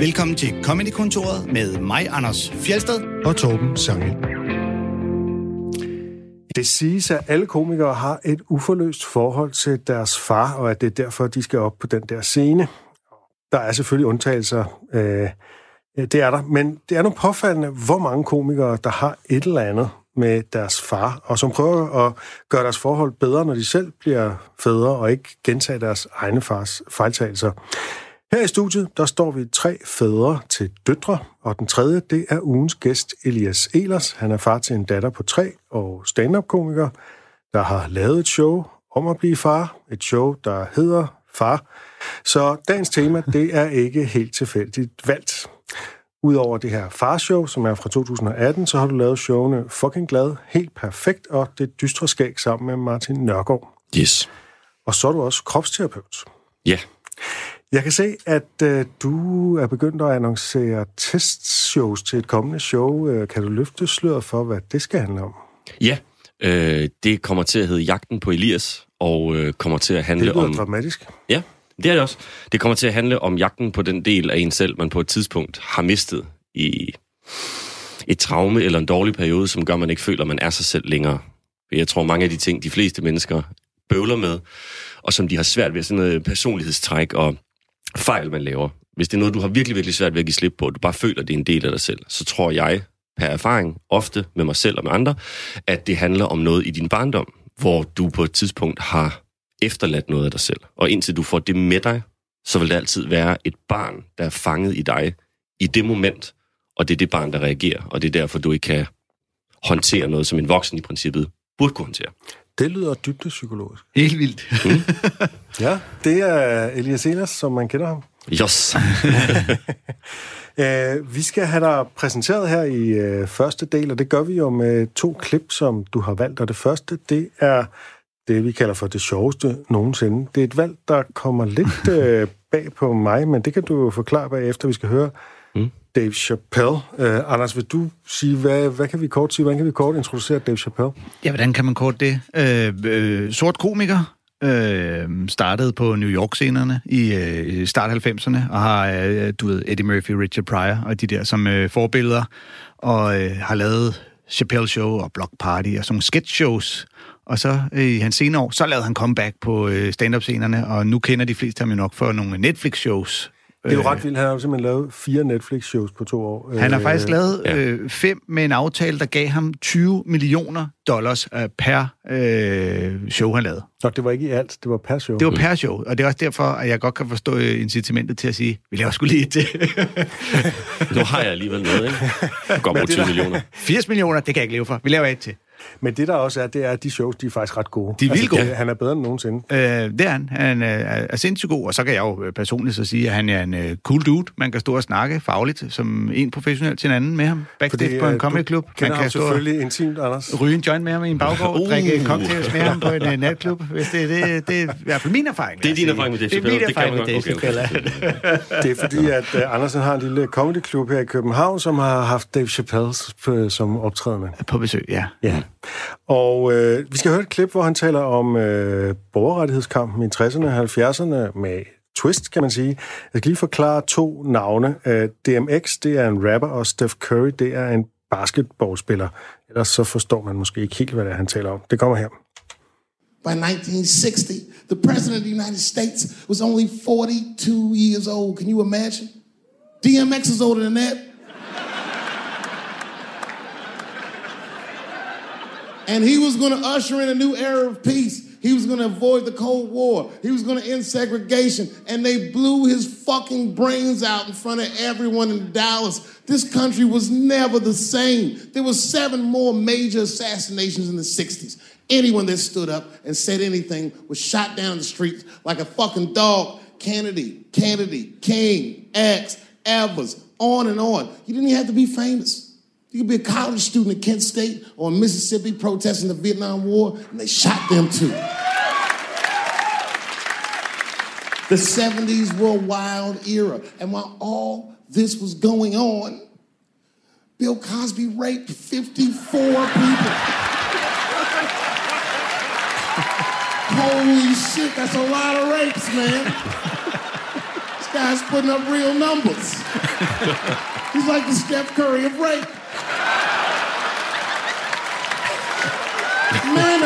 Velkommen til Comedy-kontoret med mig, Anders Fjelsted og Torben Sange. Det siges, at alle komikere har et uforløst forhold til deres far, og at det er derfor, de skal op på den der scene. Der er selvfølgelig undtagelser, øh, det er der, men det er nu påfaldende, hvor mange komikere, der har et eller andet med deres far, og som prøver at gøre deres forhold bedre, når de selv bliver fædre, og ikke gentage deres egne fars fejltagelser. Her i studiet, der står vi tre fædre til døtre, og den tredje, det er ugens gæst Elias Elers. Han er far til en datter på tre og stand-up-komiker, der har lavet et show om at blive far. Et show, der hedder Far. Så dagens tema, det er ikke helt tilfældigt valgt. Udover det her farshow, som er fra 2018, så har du lavet showene Fucking Glad, Helt Perfekt og Det Dystre Skæg sammen med Martin Nørgaard. Yes. Og så er du også kropsterapeut. Ja. Yeah. Jeg kan se, at øh, du er begyndt at annoncere testshows til et kommende show. Øh, kan du løfte sløret for, hvad det skal handle om? Ja, øh, det kommer til at hedde Jagten på Elias, og øh, kommer til at handle det om... Det dramatisk. Ja, det er det også. Det kommer til at handle om jagten på den del af en selv, man på et tidspunkt har mistet i et traume eller en dårlig periode, som gør, at man ikke føler, at man er sig selv længere. Jeg tror, mange af de ting, de fleste mennesker bøvler med, og som de har svært ved, sådan noget personlighedstræk og fejl, man laver. Hvis det er noget, du har virkelig, virkelig svært ved at give slip på, og du bare føler, at det er en del af dig selv, så tror jeg, per erfaring, ofte med mig selv og med andre, at det handler om noget i din barndom, hvor du på et tidspunkt har efterladt noget af dig selv. Og indtil du får det med dig, så vil det altid være et barn, der er fanget i dig i det moment, og det er det barn, der reagerer, og det er derfor, du ikke kan håndtere noget, som en voksen i princippet burde kunne håndtere. Det lyder dybt psykologisk. Helt vildt. Mm. ja, det er Elias Ehlers, som man kender ham. Yes. uh, vi skal have dig præsenteret her i uh, første del, og det gør vi jo med to klip, som du har valgt. Og det første, det er det, vi kalder for det sjoveste nogensinde. Det er et valg, der kommer lidt uh, bag på mig, men det kan du jo forklare bagefter. Vi skal høre mm. Dave Chappelle. Uh, Anders, vil du sige, hvad, hvad kan vi kort sige? Hvordan kan vi kort introducere Dave Chappelle? Ja, hvordan kan man kort det? Øh, øh, sort komiker, øh, startede på New York-scenerne i øh, start 90'erne, og har, øh, du ved, Eddie Murphy, Richard Pryor og de der som øh, forbilleder, og øh, har lavet Chappelle Show og Block Party og sådan nogle sketch-shows. Og så øh, i hans senere år, så lavede han comeback på øh, stand-up-scenerne, og nu kender de fleste ham jo nok for nogle Netflix-shows, det er jo ret vildt. Han har jo simpelthen lavet fire Netflix-shows på to år. Han har faktisk lavet øh, fem med en aftale, der gav ham 20 millioner dollars øh, per øh, show, han lavede. Nå, det var ikke i alt, det var per show. Det var per show, og det er også derfor, at jeg godt kan forstå incitamentet til at sige, vi laver sgu lige det. nu har jeg alligevel noget, ikke? Godt på 20 millioner. 80 millioner, det kan jeg ikke leve for. Vi laver et til. Men det der også er, det er, at de shows, de er faktisk ret gode. De er vildt altså, gode. Han er bedre end nogensinde. Øh, det er han. Han øh, er sindssygt god, og så kan jeg jo personligt så sige, at han er en uh, cool dude. Man kan stå og snakke fagligt, som en professionel til en anden med ham. Backstage Fordi, på en comedy club. Man kan stå selvfølgelig intimt, Anders. Ryge en joint med ham i en baggård, uh. drikke cocktails med ham på en uh, natklub. Hvis det, det, det er i hvert fald min erfaring. Det er din erfaring med det, Det er min erfaring med det, Chappelle. Det er fordi, at uh, Andersen har en lille comedyklub her i København, som har haft Dave Chappelle som optrædende. På besøg, ja. Ja. Og øh, vi skal høre et klip, hvor han taler om øh, borgerrettighedskampen i 60'erne og 70'erne med twist, kan man sige. Jeg skal lige forklare to navne. Øh, DMX, det er en rapper, og Steph Curry, det er en basketballspiller. Ellers så forstår man måske ikke helt, hvad det er, han taler om. Det kommer her. By 1960, the president of the United States was only 42 years old. Can you imagine? DMX is older than that. And he was going to usher in a new era of peace. He was going to avoid the Cold War. He was going to end segregation. And they blew his fucking brains out in front of everyone in Dallas. This country was never the same. There were seven more major assassinations in the 60s. Anyone that stood up and said anything was shot down the streets like a fucking dog. Kennedy, Kennedy, King, X, Evers, on and on. You didn't even have to be famous. You could be a college student at Kent State or Mississippi protesting the Vietnam War, and they shot them too. The 70s were a wild era. And while all this was going on, Bill Cosby raped 54 people. Holy shit, that's a lot of rapes, man. This guy's putting up real numbers. He's like the Steph Curry of rape.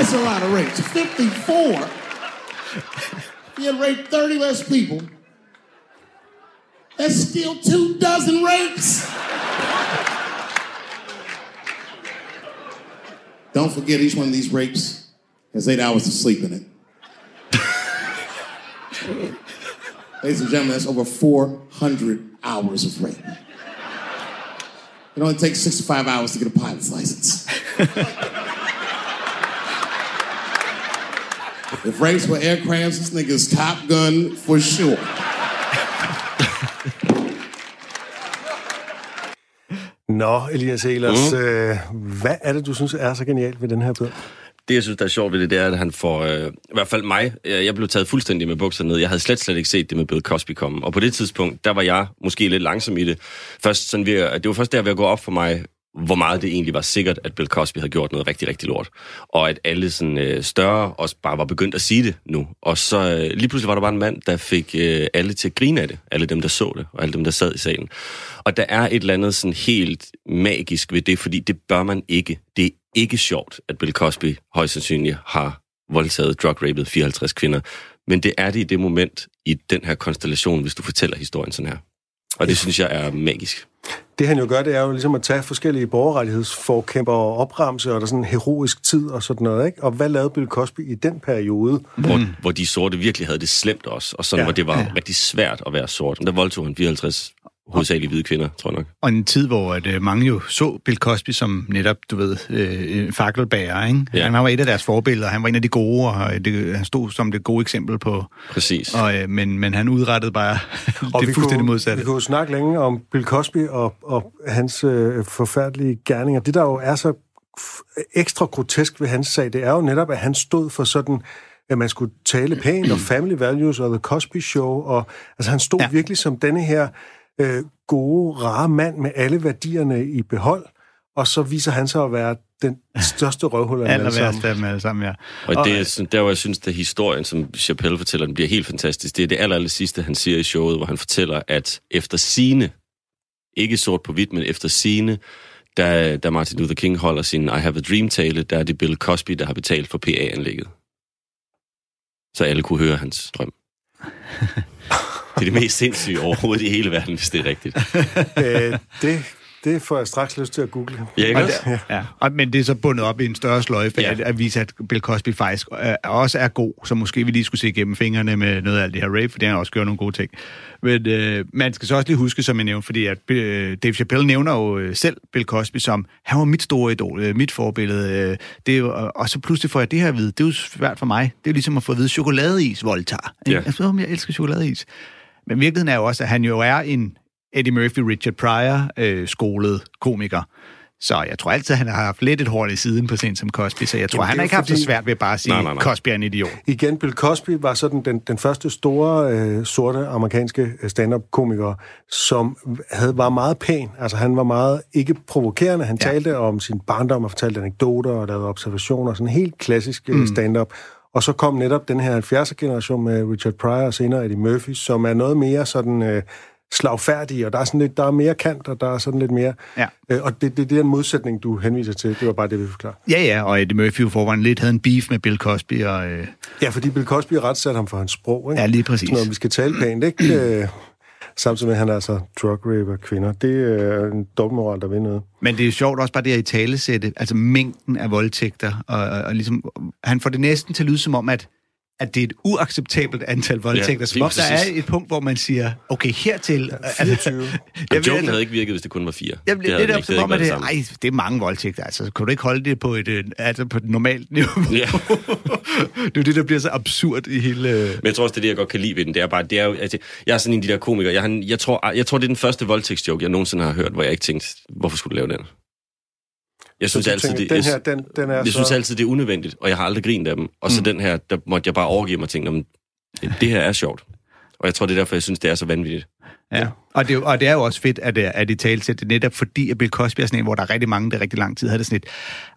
That's a lot of rapes. 54. He had raped 30 less people. That's still two dozen rapes. Don't forget, each one of these rapes has eight hours of sleep in it. Ladies and gentlemen, that's over 400 hours of rape. It only takes 65 hours to get a pilot's license. If rapes were aircrafts, this nigga's Top Gun for sure. Nå, Elias Elers, mm. øh, hvad er det, du synes er så genialt ved den her bøger? Det, jeg synes, der er sjovt ved det, det er, at han får... Øh, I hvert fald mig, øh, jeg blev taget fuldstændig med bukserne ned. Jeg havde slet, slet ikke set det med Bill Cosby komme. Og på det tidspunkt, der var jeg måske lidt langsom i det. Først sådan ved, at det var først der ved at gå op for mig, hvor meget det egentlig var sikkert, at Bill Cosby havde gjort noget rigtig, rigtig lort. Og at alle sådan, øh, større også bare var begyndt at sige det nu. Og så øh, lige pludselig var der bare en mand, der fik øh, alle til at grine af det. Alle dem, der så det, og alle dem, der sad i salen. Og der er et eller andet sådan helt magisk ved det, fordi det bør man ikke. Det er ikke sjovt, at Bill Cosby højst sandsynligt har voldtaget, drug 54 kvinder. Men det er det i det moment, i den her konstellation, hvis du fortæller historien sådan her. Og det synes jeg er magisk. Det han jo gør, det er jo ligesom at tage forskellige borgerrettighedsforkæmper og opremse, og der er sådan en heroisk tid og sådan noget, ikke? Og hvad lavede Bill Cosby i den periode? Hvor, mm. hvor de sorte virkelig havde det slemt også, og sådan, ja. hvor det var ja. rigtig svært at være sort. Der voldtog han 54 hovedsageligt hvide kvinder, tror jeg nok. Og en tid, hvor at, øh, mange jo så Bill Cosby som netop, du ved, øh, fakkelbærer, ikke? Ja. Han var et af deres forbilleder, han var en af de gode, og det, han stod som det gode eksempel på... Præcis. Og, øh, men, men han udrettede bare og det fuldstændig kunne, modsatte. Vi kunne snakke længe om Bill Cosby og, og hans øh, forfærdelige gerninger. Det, der jo er så ekstra grotesk ved hans sag, det er jo netop, at han stod for sådan at man skulle tale pænt og family values og The Cosby Show, og altså han stod ja. virkelig som denne her øh, gode, rare mand med alle værdierne i behold, og så viser han sig at være den største røvhul af alle sammen. af dem alle sammen, ja. Og, og det er der, hvor jeg synes, at historien, som Chappelle fortæller, den bliver helt fantastisk. Det er det aller, aller sidste, han siger i showet, hvor han fortæller, at efter sine, ikke sort på hvidt, men efter sine, da, da Martin Luther King holder sin I Have a Dream-tale, der er det Bill Cosby, der har betalt for PA-anlægget. Så alle kunne høre hans drøm. Det er det mest sindssyge overhovedet i hele verden, hvis det er rigtigt. øh, det, det får jeg straks lyst til at google. Ja, ikke også? Ja. ja. Og, men det er så bundet op i en større sløjfe, ja. at, at vise, at Bill Cosby faktisk er, også er god, så måske vi lige skulle se igennem fingrene med noget af alt det her rape, for det har også gjort nogle gode ting. Men øh, man skal så også lige huske, som jeg nævnte, fordi at øh, Dave Chappelle nævner jo øh, selv Bill Cosby som, han var mit store idol, øh, mit forbillede. Øh, det er og så pludselig får jeg det her at vide. Det er jo svært for mig. Det er jo ligesom at få at vide, chokoladeis voldtager. Ja. Jeg, jeg, jeg elsker chokoladeis. Men virkeligheden er jo også, at han jo er en Eddie Murphy, Richard Pryor øh, skolet komiker. Så jeg tror altid, han har haft lidt et hår i siden på sin som Cosby, så jeg tror, Jamen, han har ikke fordi... haft så svært ved bare at sige, nej, nej, nej. Cosby er en idiot. Igen, Bill Cosby var sådan den, den første store øh, sorte amerikanske øh, stand-up-komiker, som havde, var meget pæn. Altså han var meget ikke provokerende. Han ja. talte om sin barndom og fortalte anekdoter og lavede observationer. Sådan helt klassisk øh, mm. stand-up. Og så kom netop den her 70'er-generation med Richard Pryor og senere Eddie Murphy, som er noget mere sådan... Øh, slagfærdig, og der er, sådan lidt, der er mere kant, og der er sådan lidt mere... Ja. Øh, og det, det, det er en modsætning, du henviser til. Det var bare det, vi forklare. Ja, ja, og Eddie Murphy forvejen lidt havde en beef med Bill Cosby. Og, øh... Ja, fordi Bill Cosby retssatte ham for hans sprog. Ikke? Ja, lige præcis. Sådan vi skal tale pænt, ikke? Samtidig med, at han er altså drug raper kvinder. Det er en dobbeltmoral, der vil noget. Men det er jo sjovt også bare det at i talesætte, altså mængden af voldtægter, og, og, og ligesom, han får det næsten til at lyde som om, at at det er et uacceptabelt antal voldtægter, ja, som om der er et punkt, hvor man siger, okay, hertil... Ja, 24. jeg joken havde ikke virket, hvis det kun var fire. Jamen, det, det, det er som om, at det, ej, det er mange voldtægter. Altså, kan du ikke holde det på et, øh, altså, på et normalt niveau? Ja. det er det, der bliver så absurd i hele... Men jeg tror også, det er det, jeg godt kan lide ved den. Det er bare, det er jo, altså, jeg er sådan en af de der komikere. Jeg, jeg, tror, jeg tror, det er den første voldtægtsjoke, jeg nogensinde har hørt, hvor jeg ikke tænkte, hvorfor skulle du lave den? Jeg synes, altid, tænker, det, den her, den, den er jeg så... synes altid, det er unødvendigt, og jeg har aldrig grint af dem. Og så mm. den her, der måtte jeg bare overgive mig og tænke, det her er sjovt. Og jeg tror, det er derfor, jeg synes, det er så vanvittigt. Ja. Og, det, er jo- og det er jo også fedt, at, at de talte til det netop fordi, at Bill Cosby er sådan en, hvor der er rigtig mange, der rigtig lang tid havde det sådan et,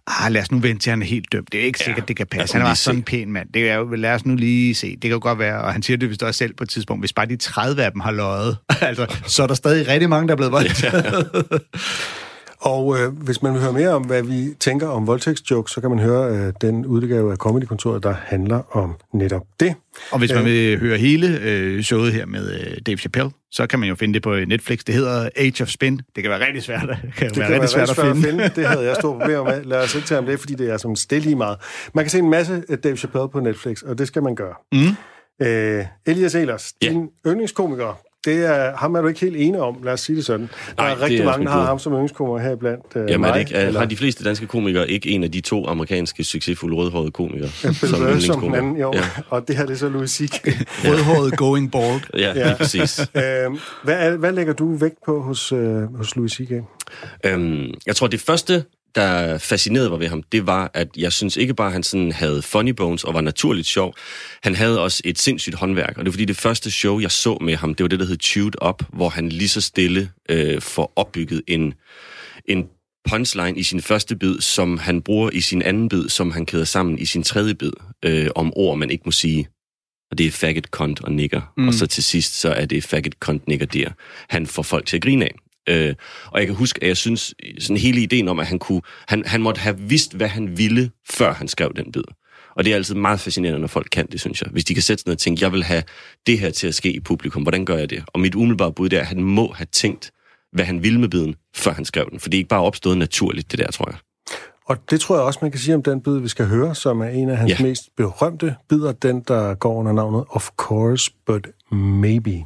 ah, lad os nu vente til, han er helt dømt. Det er ikke sikkert, det kan passe. Han var sådan en pæn mand. Det er jo, lad os nu lige se. Det kan jo godt være, og han siger det vist også selv på et tidspunkt, hvis bare de 30 af dem har løjet, altså, så er der stadig rigtig mange, der er blevet voldtaget. Og øh, hvis man vil høre mere om, hvad vi tænker om voldtægtsjokes, så kan man høre øh, den udgave af Comedy-kontoret, der handler om netop det. Og hvis man vil høre hele øh, showet her med øh, Dave Chappelle, så kan man jo finde det på Netflix. Det hedder Age of Spin. Det kan være rigtig svært, det kan Det være kan rigtig svært, at finde. finde. Det havde jeg store problemer med. Lad os ikke tage om det, fordi det er sådan stille lige meget. Man kan se en masse af Dave Chappelle på Netflix, og det skal man gøre. Mm. Øh, Elias Elers, Ja. din yndlingskomiker, det er, ham er du ikke helt enig om, lad os sige det sådan. Der Nej, er rigtig er mange, der har ham som yndlingskomiker her blandt øh, Jamen, mig. er det ikke, er, eller har de fleste danske komikere ikke en af de to amerikanske succesfulde rødhårede komikere? Bill Burr som den anden, jo. Ja, Og det her det er så Louis C.K. Rødhåret going bald. ja, ja. lige præcis. øh, hvad, hvad lægger du vægt på hos, øh, hos Louis C.K.? Øhm, jeg tror, det første, der fascinerede mig ved ham, det var, at jeg synes ikke bare, at han sådan havde funny bones og var naturligt sjov. Han havde også et sindssygt håndværk, og det er fordi det første show, jeg så med ham, det var det, der hed Chewed Up, hvor han lige så stille øh, får opbygget en, en punchline i sin første bid, som han bruger i sin anden bid, som han kæder sammen i sin tredje bid, øh, om ord, man ikke må sige. Og det er faggot, cunt og nigger. Mm. Og så til sidst, så er det faggot, cunt, nigger, der. Han får folk til at grine af. Øh, og jeg kan huske, at jeg synes, sådan hele ideen om, at han kunne, han, han måtte have vidst, hvad han ville, før han skrev den bid. Og det er altid meget fascinerende, når folk kan det, synes jeg. Hvis de kan sætte sig ned og tænke, jeg vil have det her til at ske i publikum, hvordan gør jeg det? Og mit umiddelbare bud er, at han må have tænkt, hvad han ville med biden, før han skrev den. For det er ikke bare opstået naturligt, det der, tror jeg. Og det tror jeg også, man kan sige om den bid, vi skal høre, som er en af hans Ja. mest berømte bidder, den, der går under navnet Of Course, But Maybe.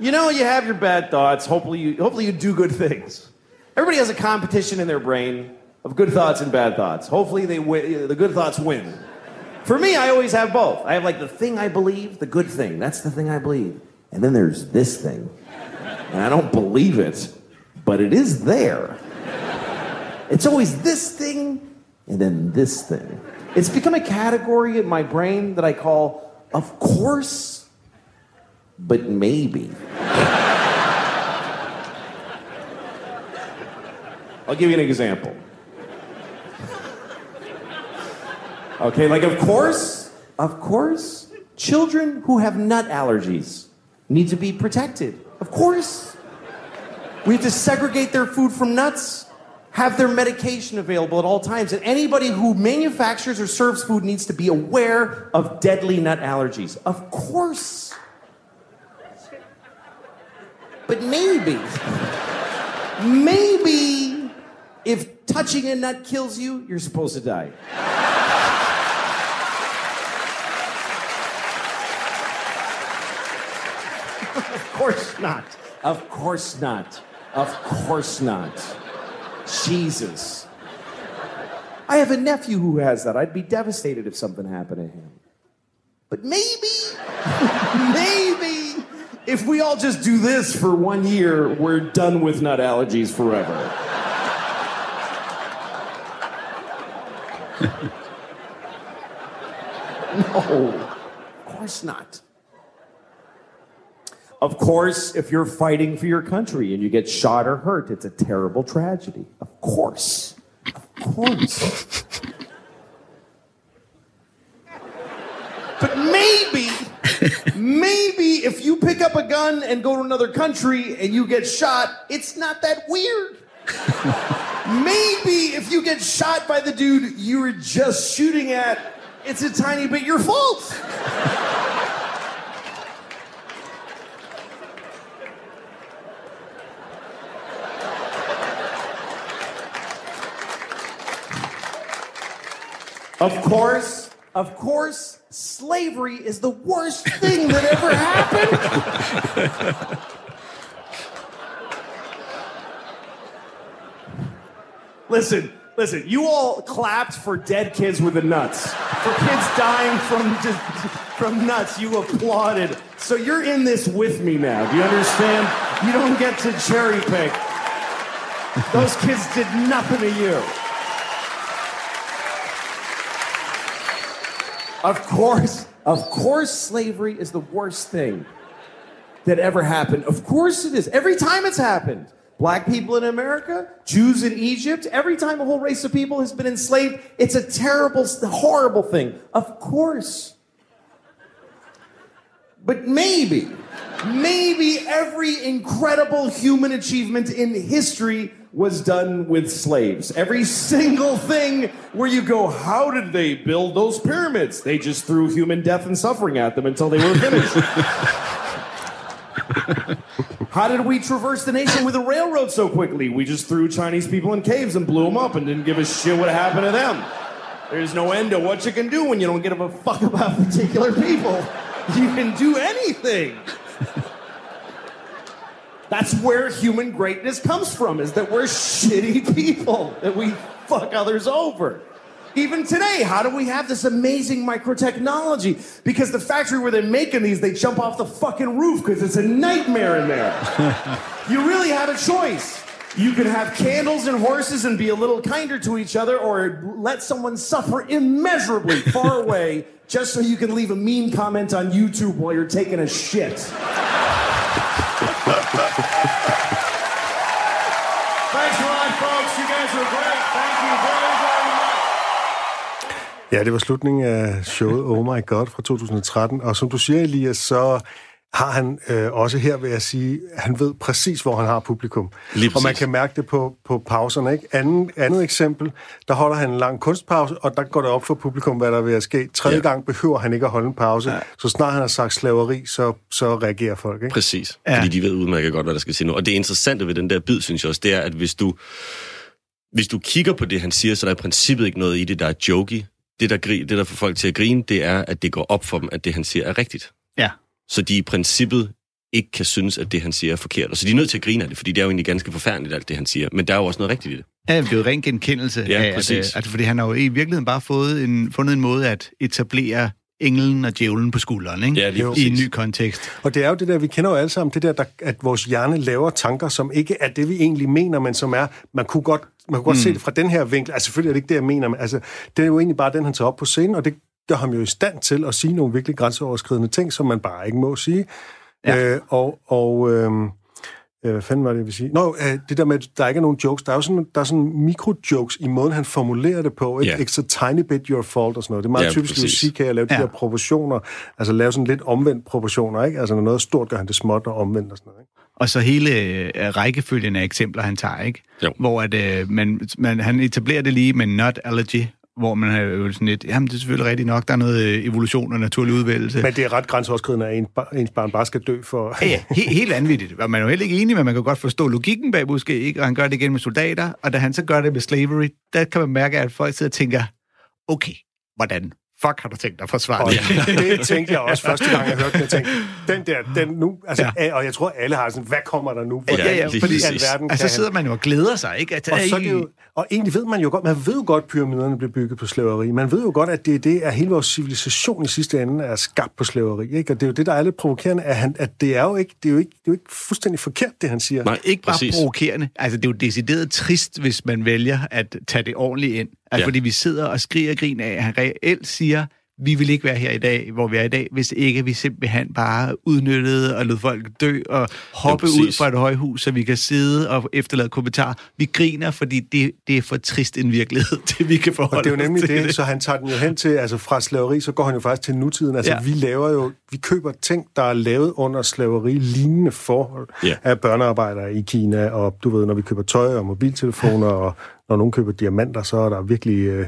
You know, you have your bad thoughts. Hopefully, you hopefully you do good things. Everybody has a competition in their brain of good thoughts and bad thoughts. Hopefully, they win, the good thoughts win. For me, I always have both. I have like the thing I believe, the good thing. That's the thing I believe, and then there's this thing, and I don't believe it, but it is there. It's always this thing, and then this thing. It's become a category in my brain that I call, of course, but maybe. I'll give you an example. Okay, like, of course, of course, children who have nut allergies need to be protected. Of course. We have to segregate their food from nuts, have their medication available at all times, and anybody who manufactures or serves food needs to be aware of deadly nut allergies. Of course. But maybe, maybe if touching a nut kills you, you're supposed to die. of course not. Of course not. Of course not. Jesus. I have a nephew who has that. I'd be devastated if something happened to him. But maybe, maybe, if we all just do this for one year, we're done with nut allergies forever. no, of course not. Of course, if you're fighting for your country and you get shot or hurt, it's a terrible tragedy. Of course. Of course. but maybe, maybe if you pick up a gun and go to another country and you get shot, it's not that weird. maybe if you get shot by the dude you were just shooting at, it's a tiny bit your fault. Of course, of course, slavery is the worst thing that ever happened. listen, listen, you all clapped for dead kids with the nuts. For kids dying from just, from nuts, you applauded. So you're in this with me now. Do you understand? You don't get to cherry pick. Those kids did nothing to you. Of course, Of course, slavery is the worst thing that ever happened. Of course it is. Every time it's happened. Black people in America, Jews in Egypt, every time a whole race of people has been enslaved, it's a terrible, horrible thing. Of course. But maybe, maybe every incredible human achievement in history was done with slaves. Every single thing where you go, how did they build those pyramids? They just threw human death and suffering at them until they were finished. How did we traverse the nation with a railroad so quickly? We just threw Chinese people in caves and blew them up and didn't give a shit what happened to them. There's no end to what you can do when you don't give a fuck about particular people. You can do anything. That's where human greatness comes from, is that we're shitty people, that we fuck others over. Even today, how do we have this amazing microtechnology? Because the factory where they're making these, they jump off the fucking roof because it's a nightmare in there. you really have a choice. You can have candles and horses and be a little kinder to each other, or let someone suffer immeasurably far away just so you can leave a mean comment on YouTube while you're taking a shit. Thanks a lot, folks. You guys were great. Thank you very, very much. Ja, det var slutningen af showet Oh My God fra 2013. Og som du siger, Elias, så har han øh, også her, vil jeg sige, han ved præcis, hvor han har publikum. Lige og man kan mærke det på, på pauserne. Ikke? Anden, andet eksempel, der holder han en lang kunstpause, og der går det op for publikum, hvad der er ved at ske. Tredje Ja. gang behøver han ikke at holde en pause. Ja. Så snart han har sagt slaveri, så, så reagerer folk. Ikke? Præcis. Ja. Fordi de ved udmærket godt, hvad der skal sige nu. Og det interessante ved den der bid, synes jeg også, det er, at hvis du, hvis du kigger på det, han siger, så er der i princippet ikke noget i det, der er jokey. Det, der, gri, det, der får folk til at grine, det er, at det går op for dem, at det, han siger, er rigtigt. Ja. Så de i princippet ikke kan synes, at det, han siger, er forkert. Og så de er nødt til at grine af det, fordi det er jo egentlig ganske forfærdeligt, alt det, han siger. Men der er jo også noget rigtigt i det. Ja, det er jo ren genkendelse Ja, af, at, præcis. øh, altså, fordi han har jo i virkeligheden bare fået en, fundet en måde at etablere englen og djævlen på skulderen, ikke? Ja, lige I en ny kontekst. Og det er jo det der, vi kender jo alle sammen, det der, der, at vores hjerne laver tanker, som ikke er det, vi egentlig mener, men som er, man kunne godt, man kunne godt mm. se det fra den her vinkel. Altså selvfølgelig er det ikke det, jeg mener, men altså, det er jo egentlig bare den, han tager op på scenen, og det gør ham jo i stand til at sige nogle virkelig grænseoverskridende ting, som man bare ikke må sige. Ja. Øh, og, og øh, øh, hvad fanden var det, jeg vil sige? Nå, øh, det der med, at der ikke er nogen jokes. Der er jo sådan, der er sådan mikro-jokes i måden, han formulerer det på. Ikke? Ja. It's a tiny bit your fault og sådan noget. Det er meget Ja, typisk, at præcis. sige, kan jeg lave de Ja. der proportioner, altså lave sådan lidt omvendt proportioner, ikke? Altså når noget stort, gør han det småt og omvendt og sådan noget, ikke? Og så hele øh, rækkefølgen af eksempler, han tager, ikke? Jo. Hvor at, øh, man, man, han etablerer det lige med nut allergy, hvor man har jo sådan lidt, jamen det er selvfølgelig rigtigt nok, der er noget øh, evolution og naturlig udvælgelse. Men det er ret grænseoverskridende, at en, bar- ens barn bare skal dø for... Ja, ja, he, helt vanvittigt. Og man er jo heller ikke enig, men man kan godt forstå logikken bag måske, ikke? Og han gør det igen med soldater, og da han så gør det med slavery, der kan man mærke, at folk sidder og tænker, okay, hvordan fuck har du tænkt dig at forsvare Og det? det tænkte jeg også første gang, jeg hørte den. Jeg tænkte, den der, den nu... Altså, Ja. Og jeg tror, alle har sådan, hvad kommer der nu? Ja, ja, ja, fordi alverden altså kan sidder man jo og glæder sig, ikke? At, Og, så er det jo, og egentlig ved man jo godt, man ved jo godt, at pyramiderne blev bygget på slaveri. Man ved jo godt, at det er det, at hele vores civilisation i sidste ende er skabt på slaveri. Ikke? Og det er jo det, der er lidt provokerende, at, han, at det er jo ikke, det er jo ikke, det er jo ikke fuldstændig forkert, det han siger. Nej, ikke bare præcis. provokerende. Altså, det er jo decideret trist, hvis man vælger at tage det ordentligt ind. Altså, ja. Fordi vi sidder og skriger og griner af, at han reelt siger, vi vil ikke være her i dag, hvor vi er i dag, hvis ikke vi simpelthen bare udnyttede og lod folk dø og hoppe ud fra et højhus, så vi kan sidde og efterlade kommentarer. Vi griner, fordi det, det er for trist en virkelighed, til vi kan forholde Og det er jo os nemlig til det, så han tager den jo hen til, altså fra slaveri, så går han jo faktisk til nutiden. Altså ja. vi laver jo, vi køber ting, der er lavet under slaveri, lignende forhold Ja. af børnearbejdere i Kina, og du ved, når vi køber tøj og mobiltelefoner, og når nogen køber diamanter, så er der virkelig øh,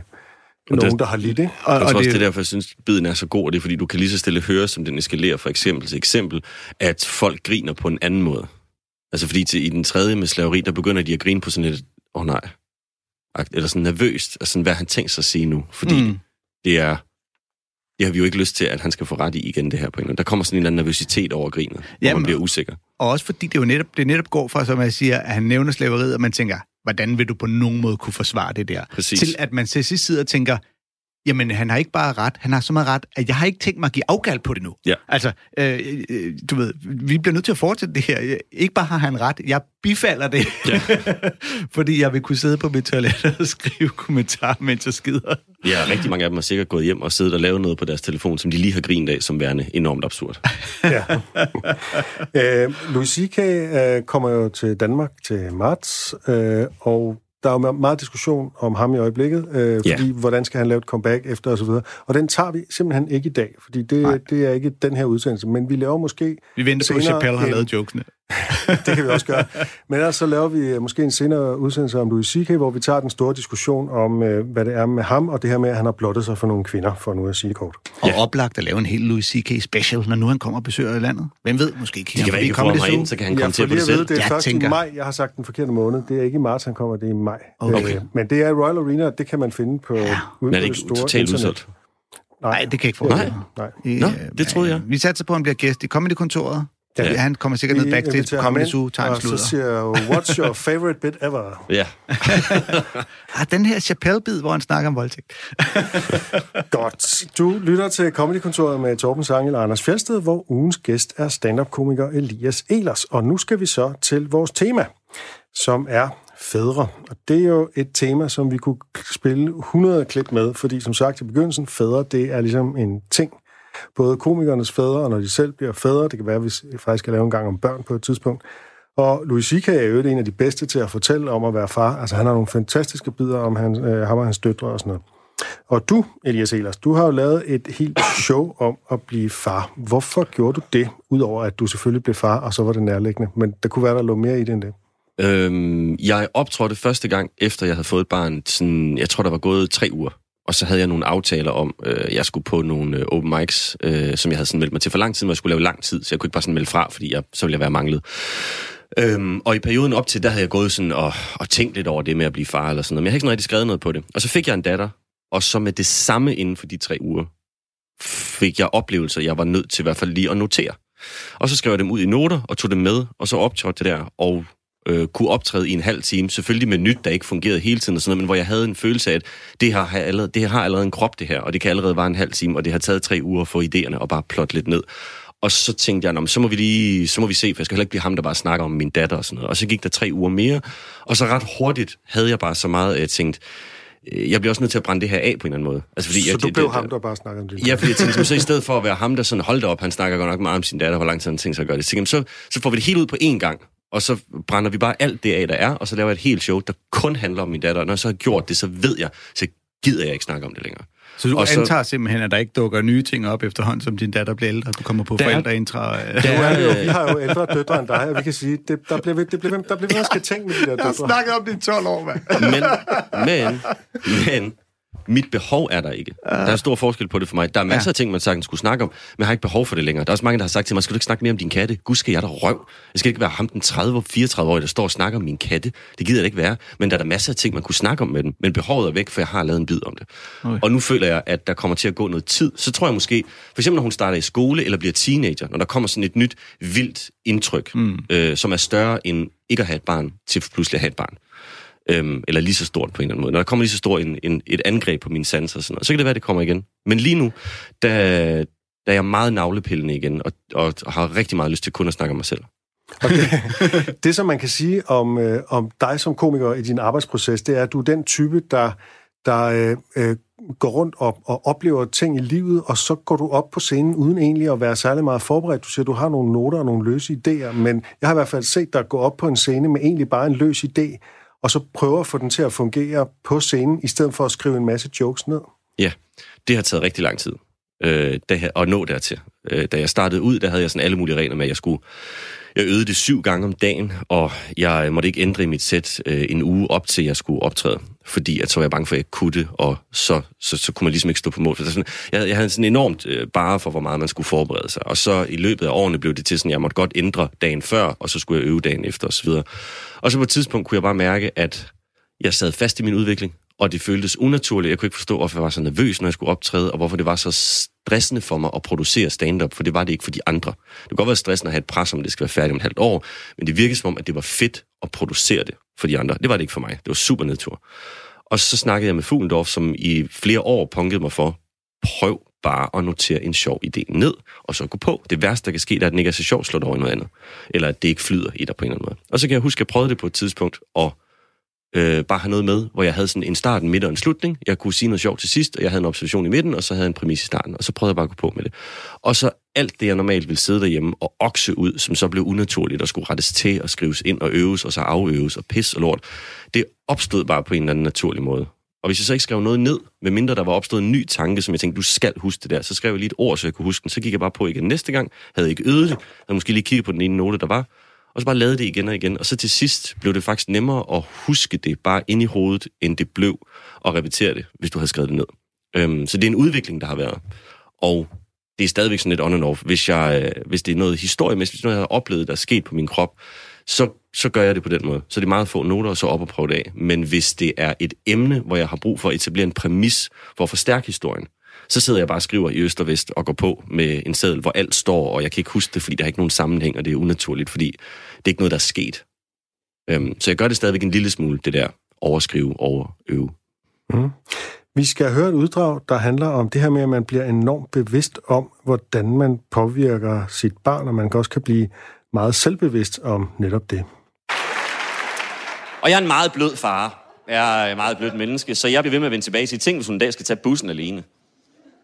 nogen, der har lidt, ikke? Og, tror og også, det, det er derfor, jeg synes, biden er så god, og det er, fordi du kan lige så stille høre, som den eskalerer for eksempel til eksempel, at folk griner på en anden måde. Altså fordi til, i den tredje med slaveri, der begynder de at grine på sådan lidt, åh oh, nej, eller sådan nervøst, altså sådan, hvad han tænkt sig at sige nu? Fordi Mm. det er, det har vi jo ikke lyst til, at han skal få ret i igen, det her på en. Der kommer sådan en eller anden nervøsitet over grinet, hvor Jamen, man bliver usikker. Og også fordi det jo netop, det netop går fra, som jeg siger, at han nævner slaveriet, og man tænker, hvordan vil du på nogen måde kunne forsvare det der? Præcis. Til at man til sidst sidder og tænker, jamen han har ikke bare ret, han har så meget ret, at jeg har ikke tænkt mig at give afkald på det nu. Ja. Altså, øh, øh, du ved, vi bliver nødt til at fortsætte det her. Ikke bare har han ret, jeg bifalder det. Ja. Fordi jeg vil kunne sidde på mit toilet og skrive kommentarer, mens jeg skider. Ja, rigtig mange af dem har sikkert gået hjem og siddet og lavet noget på deres telefon, som de lige har grint af, som værende enormt absurd. Ja. øh, Louis C.K. Øh, kommer jo til Danmark til marts, øh, og der er jo meget diskussion om ham i øjeblikket, øh, fordi Ja. hvordan skal han lave et comeback efter osv. Og, og den tager vi simpelthen ikke i dag, fordi Nej. det, det er ikke den her udsendelse, men vi laver måske... Vi venter på, at Chappelle har lavet jokesene. det kan vi også gøre. Men ellers så laver vi øh, måske en senere udsendelse om Louis C.K., hvor vi tager den store diskussion om, øh, hvad det er med ham, og det her med, at han har blottet sig for nogle kvinder, for nu at sige det kort. Og ja. oplagt at lave en helt Louis C.K. special, når nu han kommer og besøger landet. Hvem ved, måske Det kan være, ikke får ham herind, så kan han komme jeg til det at vide, selv. det er Jeg først tænker- i maj. Jeg har sagt den forkerte måned. Det er ikke i marts, han kommer, det er i maj. Okay. Øh, men det er Royal Arena, og det kan man finde på, ja. ude Men på er det ikke totalt udsolgt? Nej, det kan jeg ikke forestille Nej. Nå, Øh, det troede jeg. Vi satser på, at han bliver gæst i Comedy-kontoret. Ja. Ja. Han kommer sikkert ned backstage på Comedy Zoo, tager en og så sludder. siger jeg, what's your favorite bit ever? Ja. Ah, den her Chappelle-bid, hvor han snakker om voldtægt. Godt. Du lytter til Comedykontoret med Torben Sangel og Anders Fjeldsted, hvor ugens gæst er stand-up-komiker Elias Elers. Og nu skal vi så til vores tema, som er fædre. Og det er jo et tema, som vi kunne spille 100 klip med, fordi som sagt i begyndelsen, fædre, det er ligesom en ting. Både komikernes fædre, og når de selv bliver fædre, det kan være, at vi faktisk skal lave en gang om børn på et tidspunkt. Og Louis C.K. er jo en af de bedste til at fortælle om at være far. Altså han har nogle fantastiske bidder om han, øh, ham og hans døtre og sådan noget. Og du, Elias Elers, du har jo lavet et helt show om at blive far. Hvorfor gjorde du det, udover at du selvfølgelig blev far, og så var det nærliggende? Men der kunne være, der lå mere i det end det. Øhm, jeg optrådte første gang, efter jeg havde fået et barn. Sådan, jeg tror, der var gået tre uger. Og så havde jeg nogle aftaler om, øh, jeg skulle på nogle øh, open mics, øh, som jeg havde sådan meldt mig til for lang tid, hvor jeg skulle lave lang tid, så jeg kunne ikke bare sådan melde fra, fordi jeg, så ville jeg være manglet. Øhm, og i perioden op til, der havde jeg gået sådan og, og tænkt lidt over det med at blive far eller sådan noget, men jeg har ikke sådan rigtig skrevet noget på det. Og så fik jeg en datter, og så med det samme inden for de tre uger, fik jeg oplevelser, jeg var nødt til i hvert fald lige at notere. Og så skrev jeg dem ud i noter og tog dem med, og så optrådte det der, og øh, kunne optræde i en halv time. Selvfølgelig med nyt, der ikke fungerede hele tiden og sådan noget, men hvor jeg havde en følelse af, at det her har allerede, det her har allerede en krop, det her, og det kan allerede være en halv time, og det har taget tre uger at få idéerne og bare plotte lidt ned. Og så tænkte jeg, "Nå, men så må vi lige, så må vi se, for jeg skal heller ikke blive ham, der bare snakker om min datter og sådan noget. Og så gik der tre uger mere, og så ret hurtigt havde jeg bare så meget, at jeg tænkte, øh, jeg bliver også nødt til at brænde det her af på en eller anden måde. Altså, fordi så jeg, du det- blev det- ham, der bare snakkede om det. Ja, fordi jeg tænkte, så i stedet for at være ham, der sådan holdt op, han snakker godt nok meget om sin datter, hvor lang tid han tænker sig at gøre det, så, så får vi det helt ud på én gang, og så brænder vi bare alt det af, der er, og så laver jeg et helt show, der kun handler om min datter. Og når jeg så har gjort det, så ved jeg, så gider jeg ikke snakke om det længere. Så du Og så- så... antager simpelthen, at der ikke dukker nye ting op efterhånden, som din datter bliver ældre. Du kommer på Der forældreintra. Nu er jo, vi har jo ældre døtre end dig, og vi kan sige, det, der bliver det bliver, der bliver at skal tænke med de der Jeg har døtre. snakket om det i 12 år, mand. Men, men, men, mit behov er der ikke. Der er stor forskel på det for mig. Der er masser Ja. af ting, man sagtens skulle snakke om, men jeg har ikke behov for det længere. Der er også mange, der har sagt til mig, skal du ikke snakke mere om din katte? Gud, skal jeg da røv? Jeg skal ikke være ham den 30-34-årige, der står og snakker om min katte. Det gider da ikke være. Men der er der masser af ting, man kunne snakke om med den. Men behovet er væk, for jeg har lavet en bid om det. Okay. Og nu føler jeg, at der kommer til at gå noget tid. Så tror jeg måske, for eksempel når hun starter i skole eller bliver teenager, når der kommer sådan et nyt, vildt indtryk, mm. øh, som er større end ikke at have et barn, til pludselig at have et barn øhm, eller lige så stort på en eller anden måde. Når der kommer lige så stort en, en, et angreb på mine sanser og sådan noget, så kan det være, det kommer igen. Men lige nu, der, der er jeg meget navlepillende igen, og, og, og har rigtig meget lyst til kun at snakke om mig selv. Og det, det, som man kan sige om, øh, om dig som komiker i din arbejdsproces, det er, at du er den type, der, der øh, øh, går rundt og, og oplever ting i livet, og så går du op på scenen uden egentlig at være særlig meget forberedt. Du siger, du har nogle noter og nogle løse idéer, men jeg har i hvert fald set dig gå op på en scene med egentlig bare en løs idé, og så prøver at få den til at fungere på scenen, i stedet for at skrive en masse jokes ned. Ja, det har taget rigtig lang tid øh, da jeg, at nå dertil. Øh, da jeg startede ud, der havde jeg sådan alle mulige regler med, at jeg skulle jeg øvede det syv gange om dagen, og jeg måtte ikke ændre i mit sæt øh, en uge op til, jeg skulle optræde. Fordi at så var jeg bange for, at jeg ikke kunne det, og så, så, så kunne man ligesom ikke stå på mål. For sådan, jeg, jeg havde sådan enormt øh, bare for, hvor meget man skulle forberede sig. Og så i løbet af årene blev det til sådan, at jeg måtte godt ændre dagen før, og så skulle jeg øve dagen efter osv. Og så på et tidspunkt kunne jeg bare mærke, at jeg sad fast i min udvikling, og det føltes unaturligt. Jeg kunne ikke forstå, hvorfor jeg var så nervøs, når jeg skulle optræde, og hvorfor det var så stressende for mig at producere stand-up, for det var det ikke for de andre. Det kunne godt være stressende at have et pres om, det skal være færdigt om et halvt år, men det virkede som om, at det var fedt at producere det for de andre. Det var det ikke for mig. Det var super nedtur. Og så snakkede jeg med Fuglendorf, som i flere år punkede mig for, prøv bare at notere en sjov idé ned, og så gå på. Det værste, der kan ske, er, at den ikke er så sjov slår over i noget andet. Eller at det ikke flyder i dig på en eller anden måde. Og så kan jeg huske, at jeg prøvede det på et tidspunkt, og øh, bare have noget med, hvor jeg havde sådan en start, en midt og en slutning. Jeg kunne sige noget sjovt til sidst, og jeg havde en observation i midten, og så havde jeg en præmis i starten, og så prøvede jeg bare at gå på med det. Og så alt det, jeg normalt ville sidde derhjemme og okse ud, som så blev unaturligt og skulle rettes til og skrives ind og øves, og så aføves og pis og lort, det opstod bare på en eller anden naturlig måde. Og hvis jeg så ikke skrev noget ned, medmindre der var opstået en ny tanke, som jeg tænkte, du skal huske det der, så skrev jeg lige et ord, så jeg kunne huske den. Så gik jeg bare på igen næste gang, havde ikke øvet det, havde måske lige kigget på den ene note, der var, og så bare lavede det igen og igen. Og så til sidst blev det faktisk nemmere at huske det bare ind i hovedet, end det blev at repetere det, hvis du havde skrevet det ned. Øhm, så det er en udvikling, der har været. Og det er stadigvæk sådan lidt on and off. Hvis, jeg, øh, hvis det er noget historiemæssigt, hvis noget, jeg har oplevet, der er sket på min krop, så, så gør jeg det på den måde. Så det er meget få noter, og så op og prøve det af. Men hvis det er et emne, hvor jeg har brug for at etablere en præmis for at forstærke historien, så sidder jeg bare og skriver i øst og vest og går på med en seddel, hvor alt står, og jeg kan ikke huske det, fordi der er ikke nogen sammenhæng, og det er unaturligt, fordi det er ikke noget, der er sket. Øhm, så jeg gør det stadigvæk en lille smule, det der overskrive, overøve. Mm. Vi skal høre et uddrag, der handler om det her med, at man bliver enormt bevidst om, hvordan man påvirker sit barn, og man kan også kan blive meget selvbevidst om netop det. Og jeg er en meget blød far. Jeg er et meget blødt menneske, så jeg bliver ved med at vende tilbage til ting, hvis hun en dag skal tage bussen alene.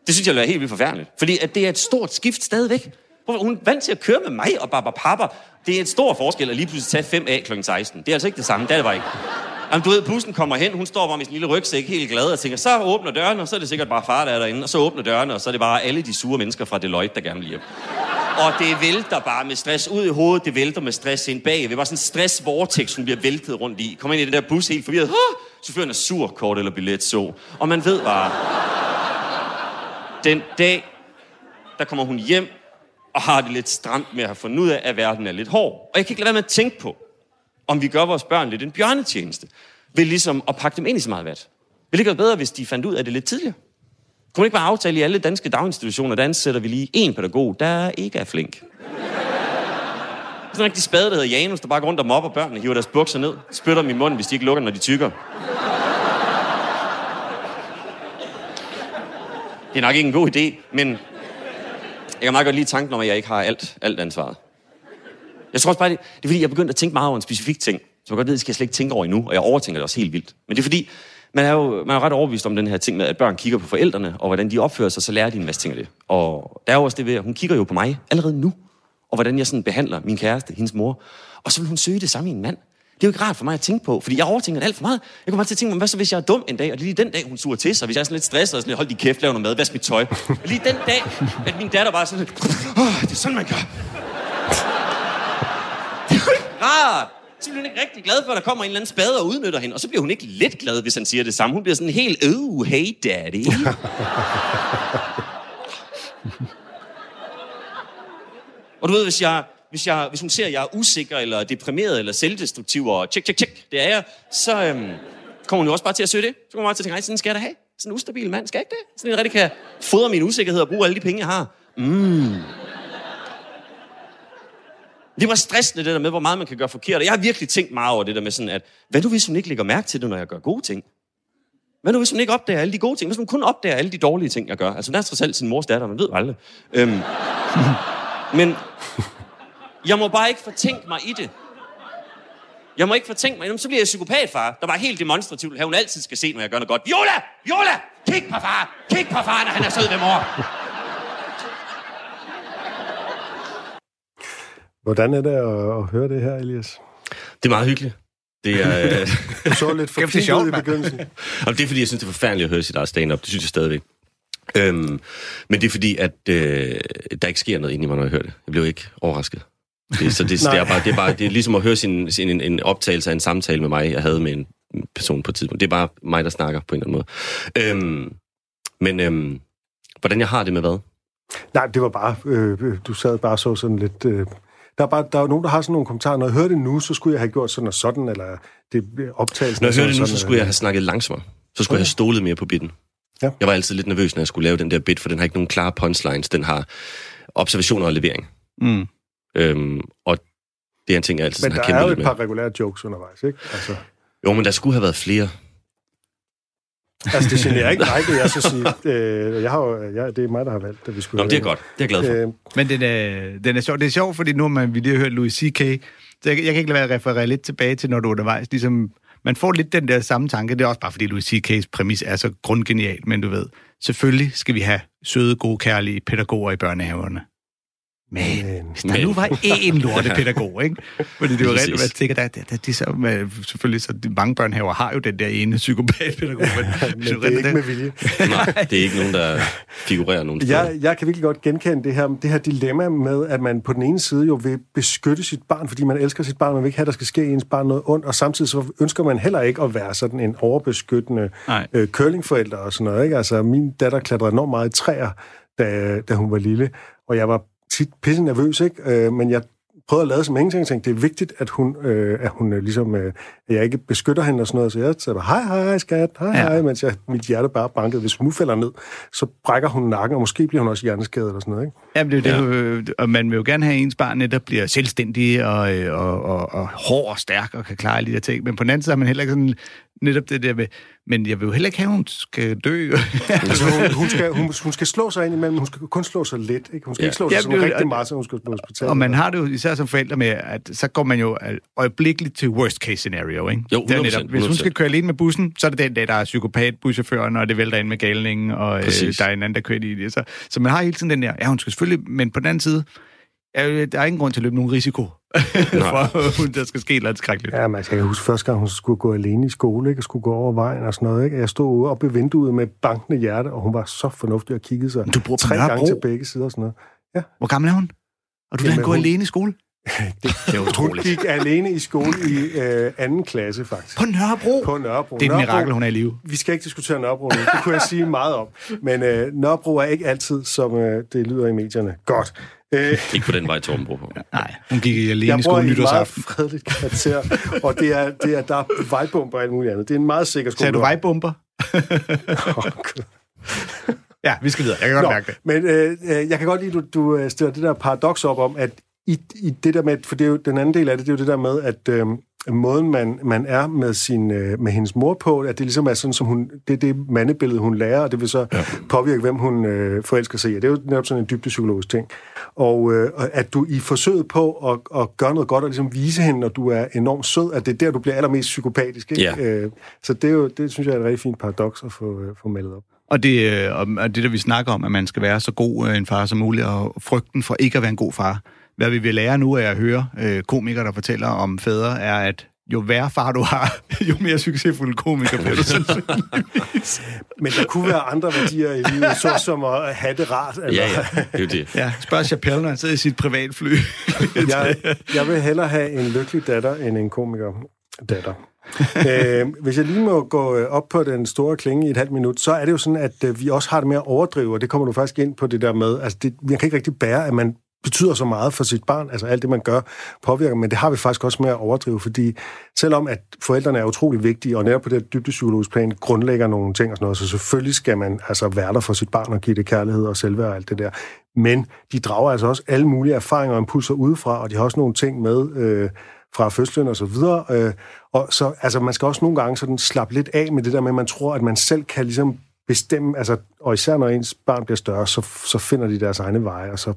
Det synes jeg vil være helt vildt forfærdeligt. Fordi at det er et stort skift stadigvæk. Hun er vant til at køre med mig og Barbara Papa. Det er en stor forskel at lige pludselig tage 5A kl. 16. Det er altså ikke det samme. Det er det bare ikke. Jamen, du ved, bussen kommer hen, hun står bare med sin lille rygsæk, helt glad, og tænker, så åbner dørene, og så er det sikkert bare far, der er derinde, og så åbner dørene, og så er det bare alle de sure mennesker fra Deloitte, der gerne vil hjem. Og det vælter bare med stress ud i hovedet, det vælter med stress ind bag. Det er bare sådan en stress vortex, hun bliver væltet rundt i. Kommer ind i den der bus helt forvirret. Chaufføren er sur, kort eller billet så. Og man ved bare, den dag, der kommer hun hjem og har det lidt stramt med at have fundet ud af, at verden er lidt hård. Og jeg kan ikke lade være med at tænke på, om vi gør vores børn lidt en bjørnetjeneste, ved ligesom at pakke dem ind i så meget vat. Vil det ikke være bedre, hvis de fandt ud af det lidt tidligere? Kunne man ikke bare aftale i alle danske daginstitutioner, der ansætter vi lige en pædagog, der ikke er flink? Sådan en rigtig spade, der hedder Janus, der bare går rundt og mobber børnene, hiver deres bukser ned, spytter dem i munden, hvis de ikke lukker, når de tykker. Det er nok ikke en god idé, men jeg kan meget godt lide tanken om, at jeg ikke har alt, alt ansvaret. Jeg tror også bare, det, det er fordi, jeg er begyndt at tænke meget over en specifik ting, som jeg godt ved, det skal jeg slet ikke tænke over endnu, og jeg overtænker det også helt vildt. Men det er fordi, man er jo man er ret overbevist om den her ting med, at børn kigger på forældrene, og hvordan de opfører sig, så lærer de en masse ting af det. Og der er jo også det ved, at hun kigger jo på mig allerede nu, og hvordan jeg sådan behandler min kæreste, hendes mor. Og så vil hun søge det samme i en mand. Det er jo ikke rart for mig at tænke på, fordi jeg overtænker det alt for meget. Jeg kommer bare til at tænke hvad så hvis jeg er dum en dag, og det er lige den dag, hun suger til sig, hvis jeg er sådan lidt stresset og sådan lidt, hold din kæft, lav noget mad, vask mit tøj. Og lige den dag, at min datter bare sådan lidt, oh, det er sådan, man gør. Det er jo ikke rart. Så bliver hun ikke rigtig glad for, at der kommer en eller anden spade og udnytter hende. Og så bliver hun ikke lidt glad, hvis han siger det samme. Hun bliver sådan helt, oh, hey daddy. og du ved, hvis jeg, hvis, jeg, hvis hun ser, at jeg er usikker, eller deprimeret, eller selvdestruktiv, og tjek, tjek, tjek, det er jeg, så øhm, kommer hun jo også bare til at søge det. Så kommer hun bare til at tænke, sådan skal jeg da have. Sådan en ustabil mand, skal jeg ikke det? Sådan en rigtig kan fodre min usikkerhed og bruge alle de penge, jeg har. Mm. Det var stressende, det der med, hvor meget man kan gøre forkert. Og jeg har virkelig tænkt meget over det der med sådan, at hvad nu hvis hun ikke lægger mærke til det, når jeg gør gode ting? Hvad nu hvis hun ikke opdager alle de gode ting? Hvis hun kun opdager alle de dårlige ting, jeg gør? Altså, hun er trods alt sin mors datter, man ved aldrig. Øhm, men jeg må bare ikke fortænke mig i det. Jeg må ikke fortænke mig det. Så bliver jeg psykopatfar, der bare helt demonstrativt, at hun altid skal se, når jeg gør noget godt. Viola! Viola! Kig på far! Kig på far, når han er sød ved mor! Hvordan er det at, at høre det her, Elias? Det er meget hyggeligt. Det er, øh, Du så lidt for det er sjovt, i begyndelsen. og det er fordi, jeg synes, det er forfærdeligt at høre sit eget stand-up. Det synes jeg stadigvæk. Øhm, men det er fordi, at øh, der ikke sker noget inde i mig, når jeg hører det. Jeg blev ikke overrasket. Det, så det, det, er bare, det, er bare, det er ligesom at høre sin, sin, en, en optagelse af en samtale med mig, jeg havde med en person på et tidspunkt. Det er bare mig, der snakker på en eller anden måde. Øhm, men øhm, hvordan jeg har det med hvad? Nej, det var bare, øh, du sad bare så sådan lidt... Øh, der er, bare, der er nogen, der har sådan nogle kommentarer. Når jeg hører det nu, så skulle jeg have gjort sådan og sådan, eller det optagelsen Når jeg hørte det nu, så skulle jeg have snakket langsommere. Så skulle jeg have stolet mere på bitten. Ja. Jeg var altid lidt nervøs, når jeg skulle lave den der bit, for den har ikke nogen klare punchlines. Den har observationer og levering. Mm. Øhm, og det er en ting, jeg altid Men har der kæmpet er jo et med. par regulære jokes undervejs, ikke? Altså, Jo, men der skulle have været flere. Altså, det generer ikke mig, det jeg så sige. Øh, jeg har jo, jeg, det er mig, der har valgt, at vi skulle... Nå, det er godt. Det er jeg glad for. Øh, Men den er, den er sjov. Det er sjovt, fordi nu har man, vi lige har hørt Louis C.K., så jeg, jeg kan ikke lade være at referere lidt tilbage til, når du er undervejs. Ligesom, man får lidt den der samme tanke. Det er også bare, fordi Louis C.K.'s præmis er så grundgenial, men du ved, selvfølgelig skal vi have søde, gode, kærlige pædagoger i børnehaverne. Men, hvis der nu var én lortepædagog, ikke? Fordi det reelt, hvad jeg tænker, der, der, der, de så, med, selvfølgelig, så de mange børnehaver har jo den der ene psykopatpædagog, men, men det er ikke med vilje. Nej, det er ikke nogen, der figurerer nogen steder. Jeg, jeg kan virkelig godt genkende det her, det her dilemma med, at man på den ene side jo vil beskytte sit barn, fordi man elsker sit barn, man vil ikke have, at der skal ske ens barn noget ondt, og samtidig så ønsker man heller ikke at være sådan en overbeskyttende Nej. øh, curlingforælder og sådan noget. Ikke? Altså, min datter klatrede enormt meget i træer, da, da hun var lille, og jeg var tit pisse nervøs, ikke? Øh, men jeg prøvede at lade som ingenting, og tænkte, det er vigtigt, at hun, øh, at hun øh, ligesom, øh, at jeg ikke beskytter hende og sådan noget, så jeg sagde bare, hej, hej, skat, hej, Ja. hej, mens jeg, mit hjerte bare bankede. Hvis hun nu falder ned, så brækker hun nakken, og måske bliver hun også hjerneskadet eller sådan noget, ikke? Jamen, det er jo det, øh, og man vil jo gerne have, ens barn netop bliver selvstændig og, øh, og, og, og hård og stærk og kan klare alle de der ting. Men på den anden side har man heller ikke sådan netop det der med, men jeg vil jo heller ikke have, at hun skal dø. Altså, hun, hun, skal, hun, hun skal slå sig ind imellem, hun skal kun slå sig lidt, ikke? Hun skal Ja. ikke slå sig Ja, sådan det rigtig meget, så hun skal på hospitalet. og man har det jo især som forældre med, at så går man jo øjeblikkeligt til worst case scenario, ikke? Jo, Det er 100%, netop, hvis hun 100%. skal køre alene med bussen, så er det den dag, der er psykopat, buschaufføren, og det vælter ind med galningen, og øh, der er en anden, der kører i det. Så, så man har hele tiden den der, ja, hun skal selvfølgelig, men på den anden side, jo- der er ingen grund til at løbe nogen risiko, for hun, der skal ske noget skrækkeligt. Ja, men jeg kan huske første gang, hun skulle gå alene i skole, ikke? Og skulle gå over vejen og sådan noget, ikke? Jeg stod ude oppe ved vinduet med bankende hjerte, og hun var så fornuftig og kiggede sig Men du bor tre gange til begge sider og sådan noget. Hvor gammel er hun? Og du lader hende gå hun- alene i skole? Det, det er Hun utroligt. gik alene i skole i øh, anden klasse, faktisk. På Nørrebro? På Nørrebro. Det er et Nørrebro- mirakel, hun er i live. Vi skal ikke diskutere Nørrebro nu. Det kunne jeg sige meget om. Men øh, Nørrebro er ikke altid, som øh, det lyder i medierne. Godt. Øh, Ikke på den vej, Torben Bro. Nej, hun gik alene jeg i bor skole i et meget nytårsaften. fredeligt kvarter, og det er, det er, der er vejbomber og alt muligt andet. Det er en meget sikker skole. Sagde du vejbomber? Åh, Gud. Ja, vi skal videre. Jeg kan godt Nå, mærke det. men øh, øh, jeg kan godt lide, at du, du øh, stiller det der paradoks op om, at i, i det der med, for det er jo den anden del af det, det er jo det der med, at øh, måden, man, man er med, sin, øh, med hendes mor på, at det ligesom er sådan, som hun, det er det mandebillede, hun lærer, og det vil så ja. påvirke, hvem hun øh, forelsker sig i. Det er jo netop sådan en dybdepsykologisk ting. Og øh, at du i forsøget på at, at gøre noget godt, og ligesom vise hende, når du er enormt sød, at det er der, du bliver allermest psykopatisk. Ikke? Ja. Øh, så det, er jo, det synes jeg er et rigtig fint paradoks at få, øh, få malet op. Og det, øh, og og det, der vi snakker om, at man skal være så god øh, en far som muligt, og frygten for ikke at være en god far. Hvad vi vil lære nu af at høre øh, komikere, der fortæller om fædre, er, at jo værre far du har, jo mere succesfuld komiker bliver du sandsynligvis. Men der kunne være andre værdier i livet, så som at have det rart. Eller, Ja, ja, det er jo det. Ja, spørg Chappelle, når han sidder i sit privatfly. jeg, jeg vil hellere have en lykkelig datter, end en komiker datter. øh, hvis jeg lige må gå øh, op på den store klinge i et halvt minut, så er det jo sådan, at øh, vi også har det med at overdrive, og det kommer du faktisk ind på det der med, altså det, man kan ikke rigtig bære, at man betyder så meget for sit barn, altså alt det, man gør, påvirker, men det har vi faktisk også med at overdrive, fordi selvom at forældrene er utrolig vigtige, og nær på det dybde dybdepsykologiske plan grundlægger nogle ting og sådan noget, så selvfølgelig skal man altså være der for sit barn og give det kærlighed og selvværd og alt det der. Men de drager altså også alle mulige erfaringer og impulser udefra, og de har også nogle ting med øh, fra fødslen og så videre. Øh, og så, altså, man skal også nogle gange sådan slappe lidt af med det der med, at man tror, at man selv kan ligesom bestemme, altså, og især når ens barn bliver større, så, så finder de deres egne veje, og så,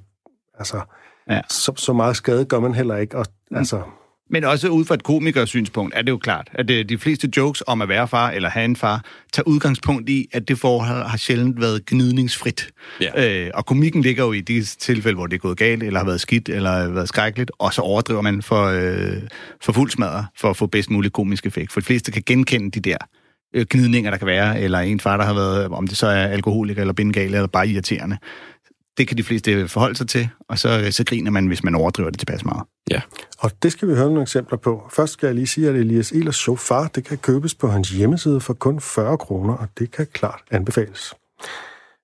altså, Ja. så, så meget skade gør man heller ikke. Og, altså, Men også ud fra et komikers synspunkt er det jo klart, at det, de fleste jokes om at være far eller have en far, tager udgangspunkt i, at det forhold har sjældent været gnidningsfrit. Ja. Øh, og komikken ligger jo i de tilfælde, hvor det er gået galt, eller har været skidt, eller har været skrækkeligt, og så overdriver man for, øh, for fuld smadre, for at få bedst mulig komisk effekt. For de fleste kan genkende de der øh, gnidninger, der kan være, eller en far, der har været, om det så er alkoholiker, eller bindegal, eller bare irriterende. Det kan de fleste forholde sig til, og så, så griner man, hvis man overdriver det tilpas meget. Ja. og det skal vi høre nogle eksempler på. Først skal jeg lige sige, at Elias Ehlers show Far, det kan købes på hans hjemmeside for kun 40 kroner, og det kan klart anbefales.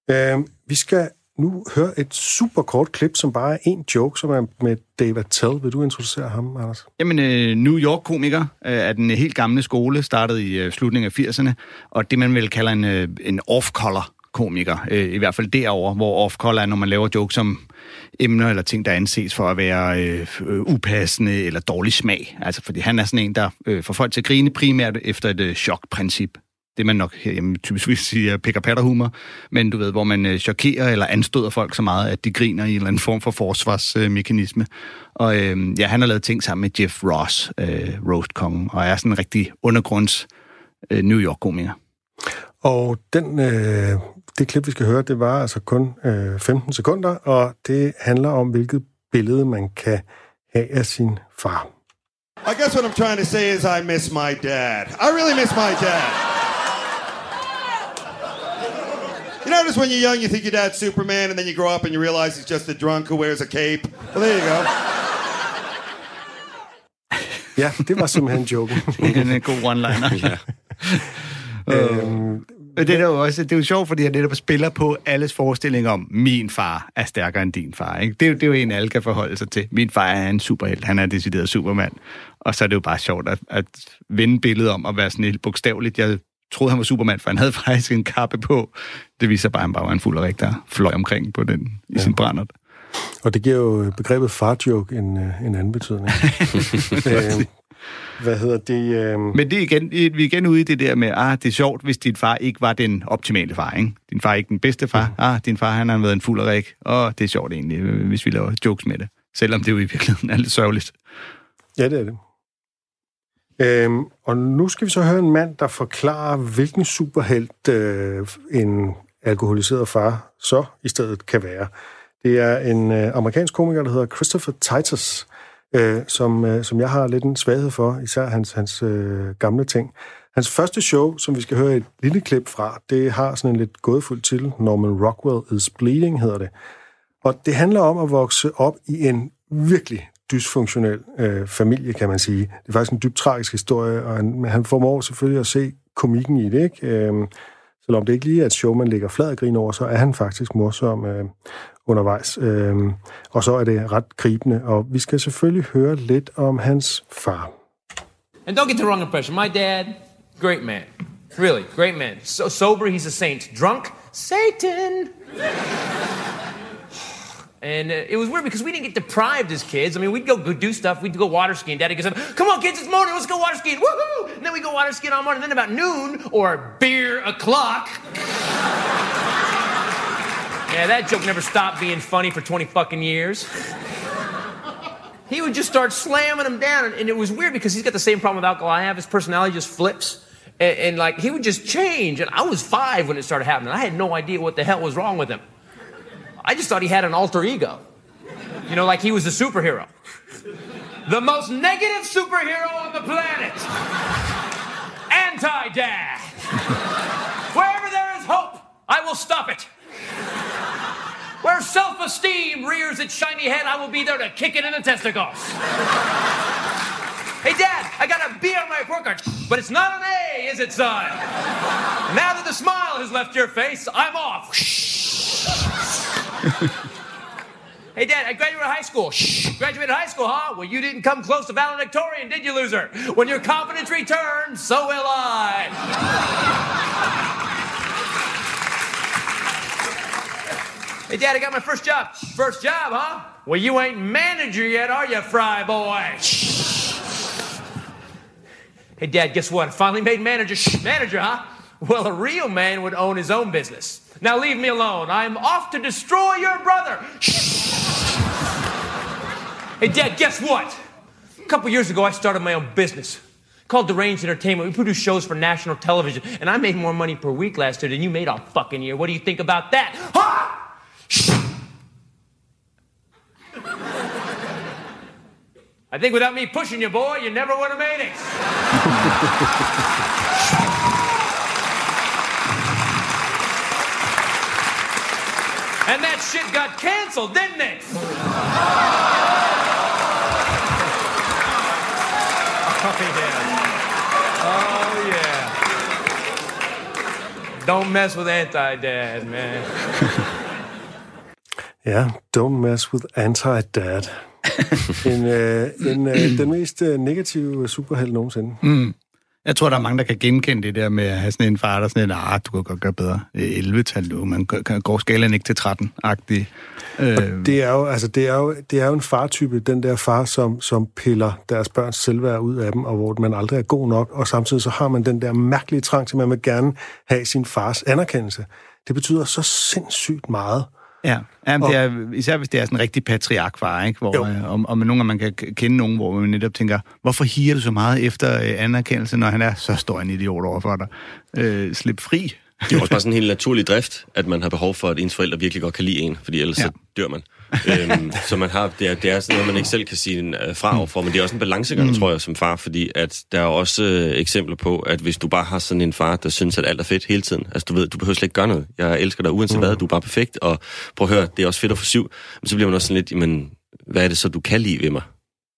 Øh, vi skal nu høre et super kort klip, som bare er en joke, som er med David Tell. Vil du introducere ham, Anders? Jamen, øh, New York-komiker øh, er den helt gamle skole, startede i øh, slutningen af 80'erne, og det man vel kalder en, øh, en off-color komiker, øh, i hvert fald derover, hvor off-color er, når man laver jokes om emner eller ting, der anses for at være øh, øh, upassende eller dårlig smag. Altså, fordi han er sådan en, der øh, får folk til at grine primært efter et øh, chokprincip. det man nok herhjemme typisk vil sige er pick humor men du ved, hvor man øh, chokerer eller anstøder folk så meget, at de griner i en eller anden form for forsvarsmekanisme. og øh, ja, han har lavet ting sammen med Jeff Ross, øh, Roast og er sådan en rigtig undergrunds øh, New York-komiker. Og den, øh, det klip, vi skal høre, det var altså kun øh, 15 sekunder, og det handler om, hvilket billede man kan have af sin far. I guess what I'm trying to say is I miss my dad. I really miss my dad. You notice when you're young, you think your dad's Superman, and then you grow up and you realize he's just a drunk who wears a cape. Well, there you go. Ja, det var simpelthen joken. en god one-liner. ja. øhm, det er jo også det er jo sjovt, fordi han netop spiller på alles forestilling om, min far er stærkere end din far. Ikke? Det, er jo, det er jo en, alle kan forholde sig til. Min far er en superhelt, han er decideret supermand. Og så er det jo bare sjovt at, at vende billedet om at være sådan helt bogstaveligt. Jeg troede, han var supermand, for han havde faktisk en kappe på. Det viser bare, at han bare var en fuld der fløj omkring på den i ja. sin brændert. Og det giver jo begrebet farjoke en, øh, en anden betydning. øh, hvad hedder det? Øh... Men det er igen, vi er igen ude i det der med, ah, det er sjovt, hvis din far ikke var den optimale far, ikke? Din far er ikke den bedste far. Mm. Ah, din far, han har været en fuld og rig. Åh, det er sjovt egentlig, hvis vi laver jokes med det. Selvom det jo i virkeligheden er lidt sørgeligt. Ja, det er det. Øhm, og nu skal vi så høre en mand, der forklarer, hvilken superhelt øh, en alkoholiseret far så i stedet kan være. Det er en øh, amerikansk komiker, der hedder Christopher Titus, øh, som, øh, som jeg har lidt en svaghed for, især hans, hans øh, gamle ting. Hans første show, som vi skal høre et lille klip fra, det har sådan en lidt gådefuld til. Norman Rockwell is Bleeding hedder det. Og det handler om at vokse op i en virkelig dysfunktionel øh, familie, kan man sige. Det er faktisk en dybt tragisk historie, og han, han formår selvfølgelig at se komikken i det, ikke? Øh, selvom det ikke lige er et show, man ligger flad og griner over, så er han faktisk morsom øh, undervejs. Og så er det ret gribende, og vi skal selvfølgelig høre lidt om hans far. And don't get the wrong impression. My dad, great man. Really, great man. So sober, he's a saint. Drunk, Satan. And uh, it was weird because we didn't get deprived as kids. I mean, we'd go, go do stuff. We'd go water skiing. Daddy goes, come on, kids, it's morning. Let's go water skiing. Woohoo! And then we go water skiing all morning. And then about noon or beer o'clock. Yeah, that joke never stopped being funny for 20 fucking years. he would just start slamming them down. And it was weird because he's got the same problem with alcohol I have. His personality just flips. And, and like, he would just change. And I was five when it started happening. I had no idea what the hell was wrong with him. I just thought he had an alter ego. You know, like he was a superhero. The most negative superhero on the planet. Anti dad. Wherever there is hope, I will stop it. Where self esteem rears its shiny head, I will be there to kick it in the testicles. Hey, Dad, I got a B on my report card, but it's not an A, is it, son? Now that the smile has left your face, I'm off. hey, Dad, I graduated high school. Shh, graduated high school, huh? Well, you didn't come close to valedictorian, did you, loser? When your confidence returns, so will I. hey, Dad, I got my first job. First job, huh? Well, you ain't manager yet, are you, fry boy? Hey, Dad, guess what? I finally made manager. Shh, manager, huh? Well, a real man would own his own business. Now leave me alone. I'm off to destroy your brother. hey, Dad, guess what? A couple years ago, I started my own business called Deranged Entertainment. We produce shows for national television, and I made more money per week last year than you made all fucking year. What do you think about that? Ha! I think without me pushing you, boy, you never would have made it. And that shit got canceled, didn't it? Oh, yeah. Oh, yeah. Don't mess with anti-dad, man. Ja, don't mess with anti-dad. en, øh, en, øh, den mest øh, negative superheld nogensinde. Mm. Jeg tror, der er mange, der kan genkende det der med at have sådan en far, der sådan en, ah, du kan godt gøre bedre. 11-tal nu, man går skalaen ikke til 13-agtig. Øh, Det er jo, altså, det er jo, det er jo en fartype, den der far, som, som piller deres børns selvværd ud af dem, og hvor man aldrig er god nok, og samtidig så har man den der mærkelige trang til, at man vil gerne have sin fars anerkendelse. Det betyder så sindssygt meget. Ja, Jamen, det er, især hvis det er sådan en rigtig patriarkfar, ikke? Hvor, Jo. øh, om, om nogle gange man kan kende nogen, hvor man netop tænker, hvorfor higer du så meget efter øh, anerkendelse, når han er så stor en idiot overfor dig? Øh, slip fri. Det er også bare sådan en helt naturlig drift, at man har behov for, at ens forældre virkelig godt kan lide en, fordi ellers ja. så dør man. Øhm, så man har, det, er, det er sådan noget, man ikke selv kan sige en, øh, fra overfor, men det er også en balancegang, mm. tror jeg, som far, fordi at der er også øh, eksempler på, at hvis du bare har sådan en far, der synes, at alt er fedt hele tiden, altså du ved, du behøver slet ikke gøre noget, jeg elsker dig uanset mm. hvad, du er bare perfekt, og prøv at høre, det er også fedt at få syv, men så bliver man også sådan lidt, jamen, hvad er det så, du kan lide ved mig?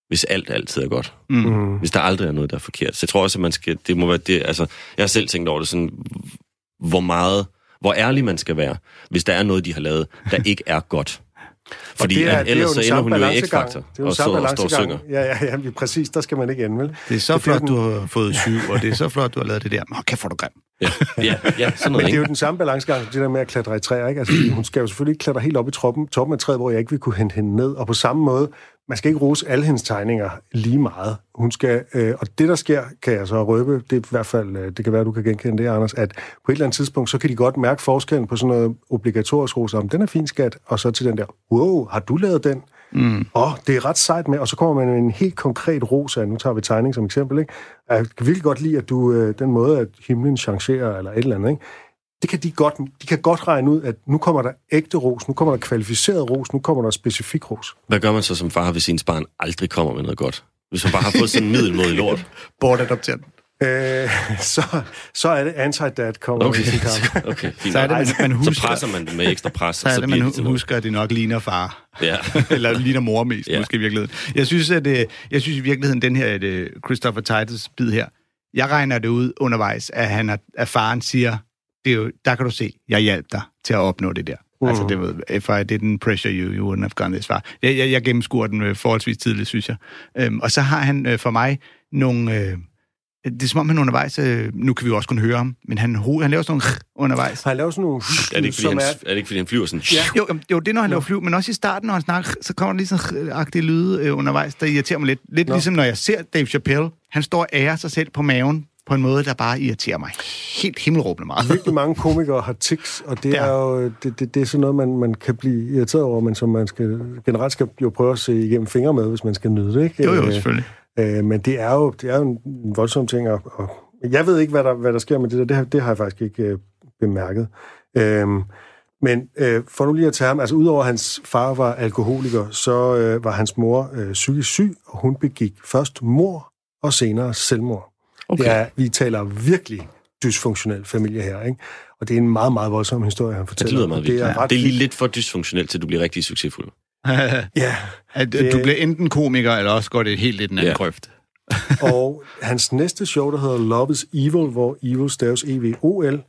Hvis alt altid er godt. Mm. Hvis der aldrig er noget, der er forkert. Så jeg tror også, at man skal, det må være det, altså, jeg har selv tænkt over det sådan, hvor meget, hvor ærlig man skal være, hvis der er noget, de har lavet, der ikke er godt. Fordi det er, at ellers det er så jo ender den hun jo i. X-Factor, Det er jo og så og står og synger. balancegang. Ja, ja, ja, præcis. Der skal man ikke ende, vel? Det er så Det flot, den- du har fået syv, og det er så flot, du har lavet det der. Nå, kan få du grim. Ja, ja, ja sådan Men noget, det er jo den samme balancegang, det der med at klatre i træer, ikke? Altså, hun skal jo selvfølgelig ikke klatre helt op i toppen, toppen af træet, hvor jeg ikke vil kunne hente hende ned. Og på samme måde, man skal ikke rose alle hendes tegninger lige meget. Hun skal, øh, og det, der sker, kan jeg så røbe, det er i hvert fald, øh, det kan være, du kan genkende det, Anders, at på et eller andet tidspunkt, så kan de godt mærke forskellen på sådan noget obligatorisk ros om, den er fin skat, og så til den der, wow, har du lavet den? Mm. Og det er ret sejt med, og så kommer man med en helt konkret ros af, nu tager vi tegning som eksempel, ikke? Jeg kan virkelig godt lide, at du, øh, den måde, at himlen changerer, eller et eller andet, ikke? Det kan de godt, de kan godt regne ud, at nu kommer der ægte ros, nu kommer der kvalificeret ros, nu kommer der specifik ros. Hvad gør man så som far, hvis ens barn aldrig kommer med noget godt? Hvis man bare har fået sådan en middelmodig lort. Bortadopteret. Øh, så, så er det anti-dad kommer Okay, i sin kamp. okay fint. Så er det, man, man så husker, presser man dem med ekstra pres, så og er så det, man det til noget. husker, at det nok ligner far. Ja. Eller ligner mor mest, ja. Måske i virkeligheden. Jeg synes, at, øh, jeg synes i virkeligheden, den her øh, Christopher Titus bid her, jeg regner det ud undervejs, at, han er, at faren siger, det er jo, der kan du se, jeg hjalp dig til at opnå det der. Mm. Altså, det ved, if I didn't pressure you, you wouldn't have gone this far. Jeg, jeg, jeg gennemskuer den øh, forholdsvis tidligt, synes jeg. Øhm, og så har han øh, for mig nogle... Øh, det er som om han undervejs, øh, nu kan vi jo også kun høre ham, men han, ho- han laver sådan nogle undervejs. Han laver sådan nogle... Er det, ikke, fordi han, er, er det ikke, fordi han flyver sådan... Ja. Jo, jo, det er, når han laver flyv, men også i starten, når han snakker, så kommer der lige sådan agtige lyde øh, undervejs, der irriterer mig lidt. Lidt Nå. ligesom når jeg ser Dave Chappelle. Han står og ærer sig selv på maven på en måde, der bare irriterer mig helt himmelråbende meget. virkelig mange komikere har tics, og det Ja. er jo det, det, det er sådan noget, man, man kan blive irriteret over, men som man skal, generelt skal jo prøve at se igennem fingre med, hvis man skal nyde det. Ikke? Jo, jo, Øh, selvfølgelig. Øh, men det er jo, det er jo en voldsom ting, og, og jeg ved ikke, hvad der, hvad der sker med det der. Det har, det har jeg faktisk ikke øh, bemærket. Øhm, men øh, for nu lige at tage ham, altså udover at hans far var alkoholiker, så øh, var hans mor øh, psykisk syg, og hun begik først mor og senere selvmord. Okay. Det er, vi taler virkelig dysfunktionel familie her, ikke? Og det er en meget, meget voldsom historie, han fortæller. Det lyder meget vildt. det er, ret det er lige lidt for dysfunktionelt, til du bliver rigtig succesfuld. Ja, At, det- Du bliver enten komiker, eller også går det helt i den anden Ja. grøft. og hans næste show, der hedder Love is Evil, hvor Evil staves E-V-O-L,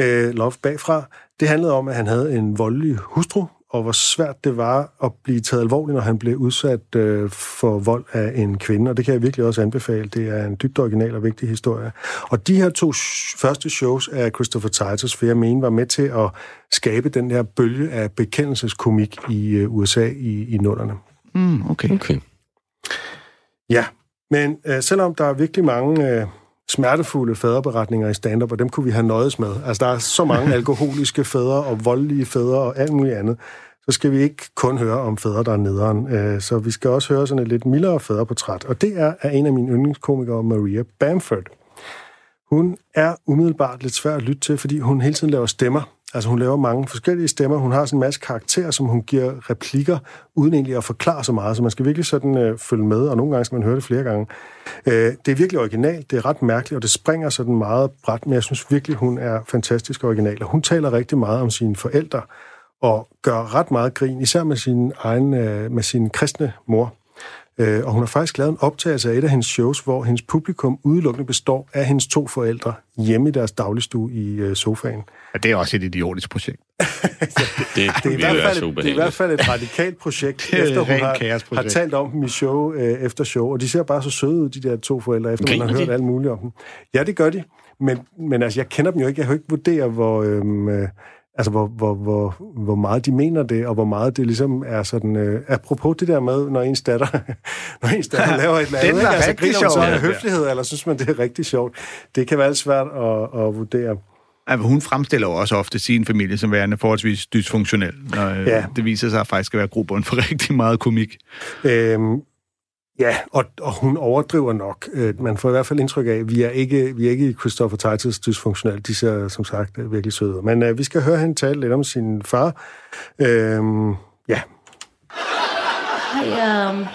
øh, Love bagfra, det handlede om, at han havde en voldelig hustru, og hvor svært det var at blive taget alvorligt, når han blev udsat øh, for vold af en kvinde, og det kan jeg virkelig også anbefale. Det er en dybt original og vigtig historie. Og de her to sh- første shows af Christopher Titus, for jeg mener, var med til at skabe den her bølge af bekendelseskomik i øh, USA i, i nullerne. Mm, okay. Okay. Ja, men øh, selvom der er virkelig mange øh, smertefulde faderberetninger i stand-up, og dem kunne vi have nøjes med. Altså, der er så mange alkoholiske fædre og voldelige fædre og alt muligt andet. Så skal vi ikke kun høre om fædre, der er nederen. Øh, så vi skal også høre sådan et lidt mildere fædreportræt. Og det er af en af mine yndlingskomikere, Maria Bamford. Hun er umiddelbart lidt svær at lytte til, fordi hun hele tiden laver stemmer. Altså hun laver mange forskellige stemmer. Hun har sådan en masse karakterer, som hun giver replikker, uden egentlig at forklare så meget. Så man skal virkelig sådan øh, følge med, og nogle gange skal man høre det flere gange. Øh, det er virkelig originalt, det er ret mærkeligt, og det springer sådan meget bræt, men jeg synes virkelig, hun er fantastisk original. Og hun taler rigtig meget om sine forældre, og gør ret meget grin, især med sin egen, øh, med sin kristne mor. Øh, og hun har faktisk lavet en optagelse af et af hendes shows, hvor hendes publikum udelukkende består af hendes to forældre hjemme i deres dagligstue i øh, sofaen. Og det er også et idiotisk projekt. Det, Det er, i hvert fald, det er i hvert fald et radikalt projekt, Det er efter hun har, har talt om dem i show øh, efter show. Og de ser bare så søde ud, de der to forældre, efter man Griner har hørt de? alt muligt om dem. Ja, det gør de. Men, men altså, jeg kender dem jo ikke. Jeg kan jo ikke vurdere, hvor, øhm, øh, altså hvor, hvor, hvor, hvor meget de mener det, og hvor meget det ligesom er sådan, øh, apropos det der med, når ens datter, når ens datter laver et eller andet, ikke? altså, griner hun så sjov, af høflighed, eller synes man, det er rigtig sjovt. Det kan være svært at, at vurdere. Altså, hun fremstiller jo også ofte sin familie som værende forholdsvis dysfunktionel, når ja. Ja. det viser sig faktisk at være grobund for rigtig meget komik. Øhm, ja, og, og hun overdriver nok. Øh, man får i hvert fald indtryk af, at vi er ikke, vi er ikke i Christopher Titus dysfunktionel. De ser som sagt øh, virkelig søde. Men øh, vi skal høre hende tale lidt om sin far. Øhm, ja, I, um,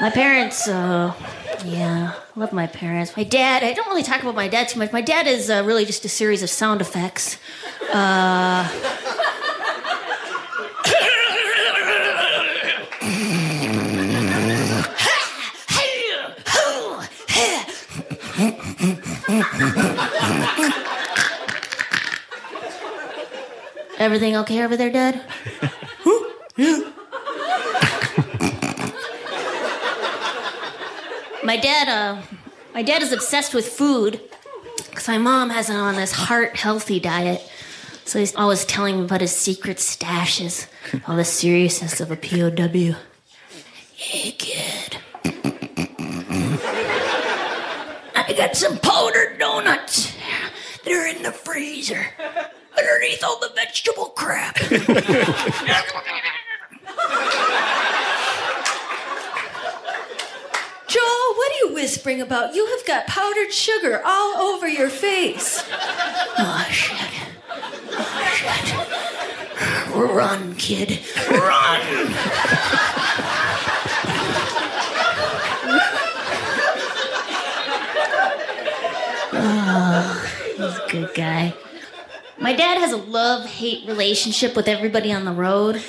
my parents, uh, yeah, love my parents. My dad, I don't really talk about my dad too much. My dad is uh, really just a series of sound effects. Uh, Everything okay over there, Dad? my dad, uh, my dad is obsessed with food because my mom has him on this heart healthy diet. So he's always telling me about his secret stashes, all the seriousness of a POW. Hey, kid. I got some powdered donuts. They're in the freezer underneath all the vegetable crap. Joel, what are you whispering about? You have got powdered sugar all over your face. Oh, shit. Oh, shit. Run, kid. Run! oh, he's a good guy. My dad has a love hate relationship with everybody on the road.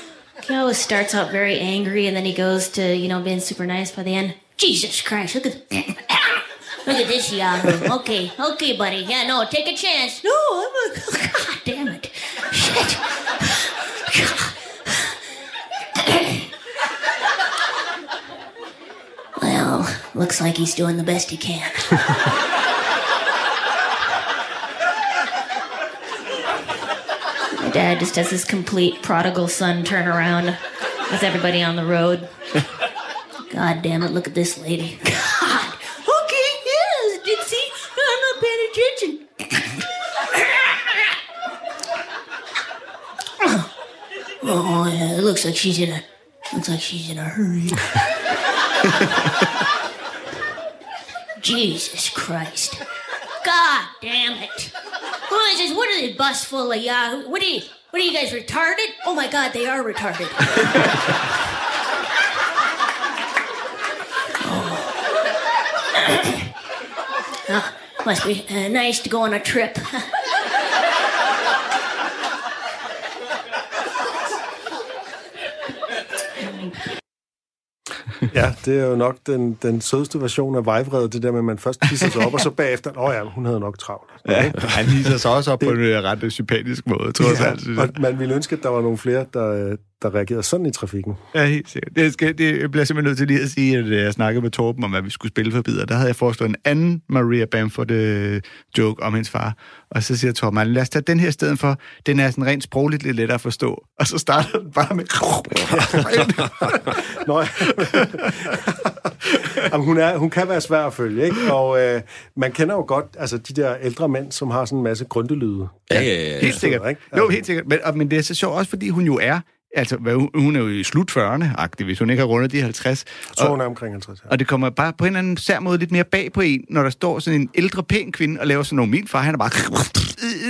He always starts out very angry and then he goes to, you know, being super nice by the end. Jesus Christ, look at Look at this Yahoo. Okay, okay, buddy. Yeah, no, take a chance. No, I'm a God damn it. Shit. well, looks like he's doing the best he can. dad just does this complete prodigal son turnaround with everybody on the road. God damn it, look at this lady. God. Okay, yes, did see? I'm not paying attention. Oh, oh, yeah, it looks like she's in a looks like she's in a hurry. Jesus Christ. God damn it. Who is this? What is this bus full of Yahoo? What are you what are you guys retarded? Oh my god, they are retarded. Ah, must be uh, nice to go on a trip. Ja, det er jo nok den, den sødeste version af vejvrede, det der med, at man først pisser sig op, og så bagefter, åh ja, hun havde nok travlt. Ja, han hisser sig også op på en øh, ret sympatisk måde, trods alt. jeg. og man ville ønske, at der var nogle flere, der, øh, der reagerede sådan i trafikken. Ja, helt sikkert. Det, skal, det bliver simpelthen nødt til lige at sige, at øh, jeg snakkede med Torben om, hvad vi skulle spille for bidder. Der havde jeg foreslået en anden Maria Bamford-joke om hendes far. Og så siger Torben, "Ej, lad os tage den her stedet for. Den er sådan rent sprogligt lidt lettere at forstå. Og så starter den bare med... Nå, ja. Jamen, hun, er, hun kan være svær at følge, ikke? Og øh, man kender jo godt altså, de der ældre mænd, som har sådan en masse grundelyde. Ja, ja, ja. Helt sikkert. ikke? Jo, helt sikkert. Men, og- men det er så sjovt også, fordi hun jo er... Altså, hvad, hun- er jo i slut 40'erne-agtig, hvis hun ikke har rundet de 50. Jeg tror, hun er omkring 50 her. Og det kommer bare på en eller anden sær måde lidt mere bag på en, når der står sådan en ældre, pæn kvinde og laver sådan noget. Min far, han er bare...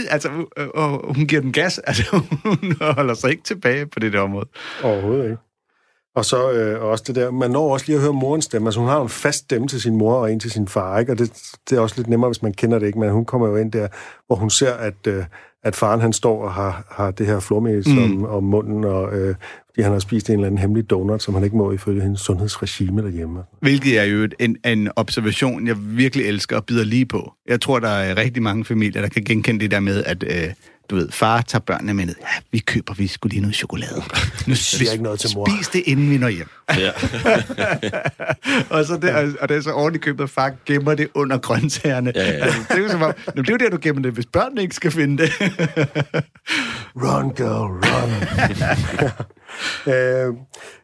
Altså, øh, og hun giver den gas. Altså, hun holder sig ikke tilbage på det der område. Overhovedet ikke. Og så øh, og også det der, man når også lige at høre morens stemme. Altså hun har en fast stemme til sin mor og en til sin far, ikke? Og det, det er også lidt nemmere, hvis man kender det ikke, men hun kommer jo ind der, hvor hun ser, at, øh, at faren han står og har, har det her flormelis mm. om, om munden, og øh, fordi han har spist en eller anden hemmelig donut, som han ikke må ifølge hendes sundhedsregime derhjemme. Hvilket er jo en, en observation, jeg virkelig elsker og bider lige på. Jeg tror, der er rigtig mange familier, der kan genkende det der med, at øh, du ved, far tager børnene med ned. Ja, vi køber, vi skulle lige noget chokolade. Nu bliver ikke noget til mor. Spis det, inden vi når hjem. Ja. og, så det, og, og det er så ordentligt købt, at far gemmer det under grøntsagerne. Ja, ja. Altså, det er jo som om, det er jo der, du gemmer det, hvis børnene ikke skal finde det. Run, girl, run. øh,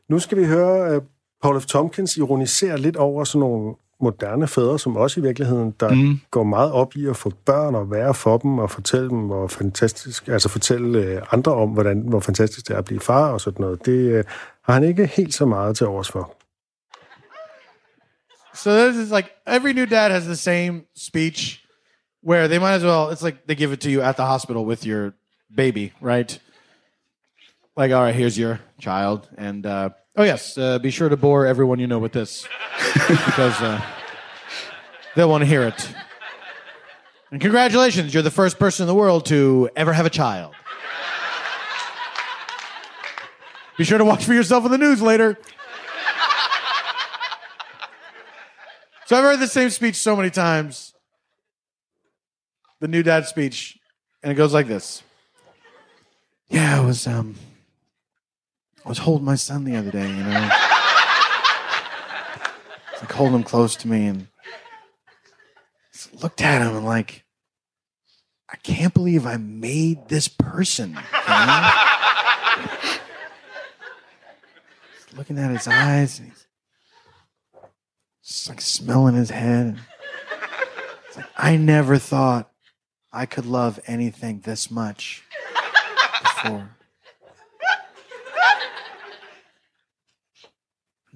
nu skal vi høre uh, Paul F. Tompkins ironisere lidt over sådan nogle moderne fædre, som også i virkeligheden, der mm. går meget op i at få børn og være for dem og fortælle dem, hvor fantastisk, altså fortælle øh, andre om, hvordan, hvor fantastisk det er at blive far og sådan noget. Det øh, har han ikke helt så meget til overs for. So this is like every new dad has the same speech where they might as well it's like they give it to you at the hospital with your baby, right? Like, all right, here's your child, and uh, oh yes, uh, be sure to bore everyone you know with this because uh, they'll want to hear it. And congratulations, you're the first person in the world to ever have a child. Be sure to watch for yourself in the news later. So I've heard the same speech so many times. The new dad speech, and it goes like this. Yeah, it was um I was holding my son the other day, you know. Like holding him close to me and looked at him and like I can't believe I made this person. looking at his eyes and he's just like smelling his head. It's like I never thought I could love anything this much before.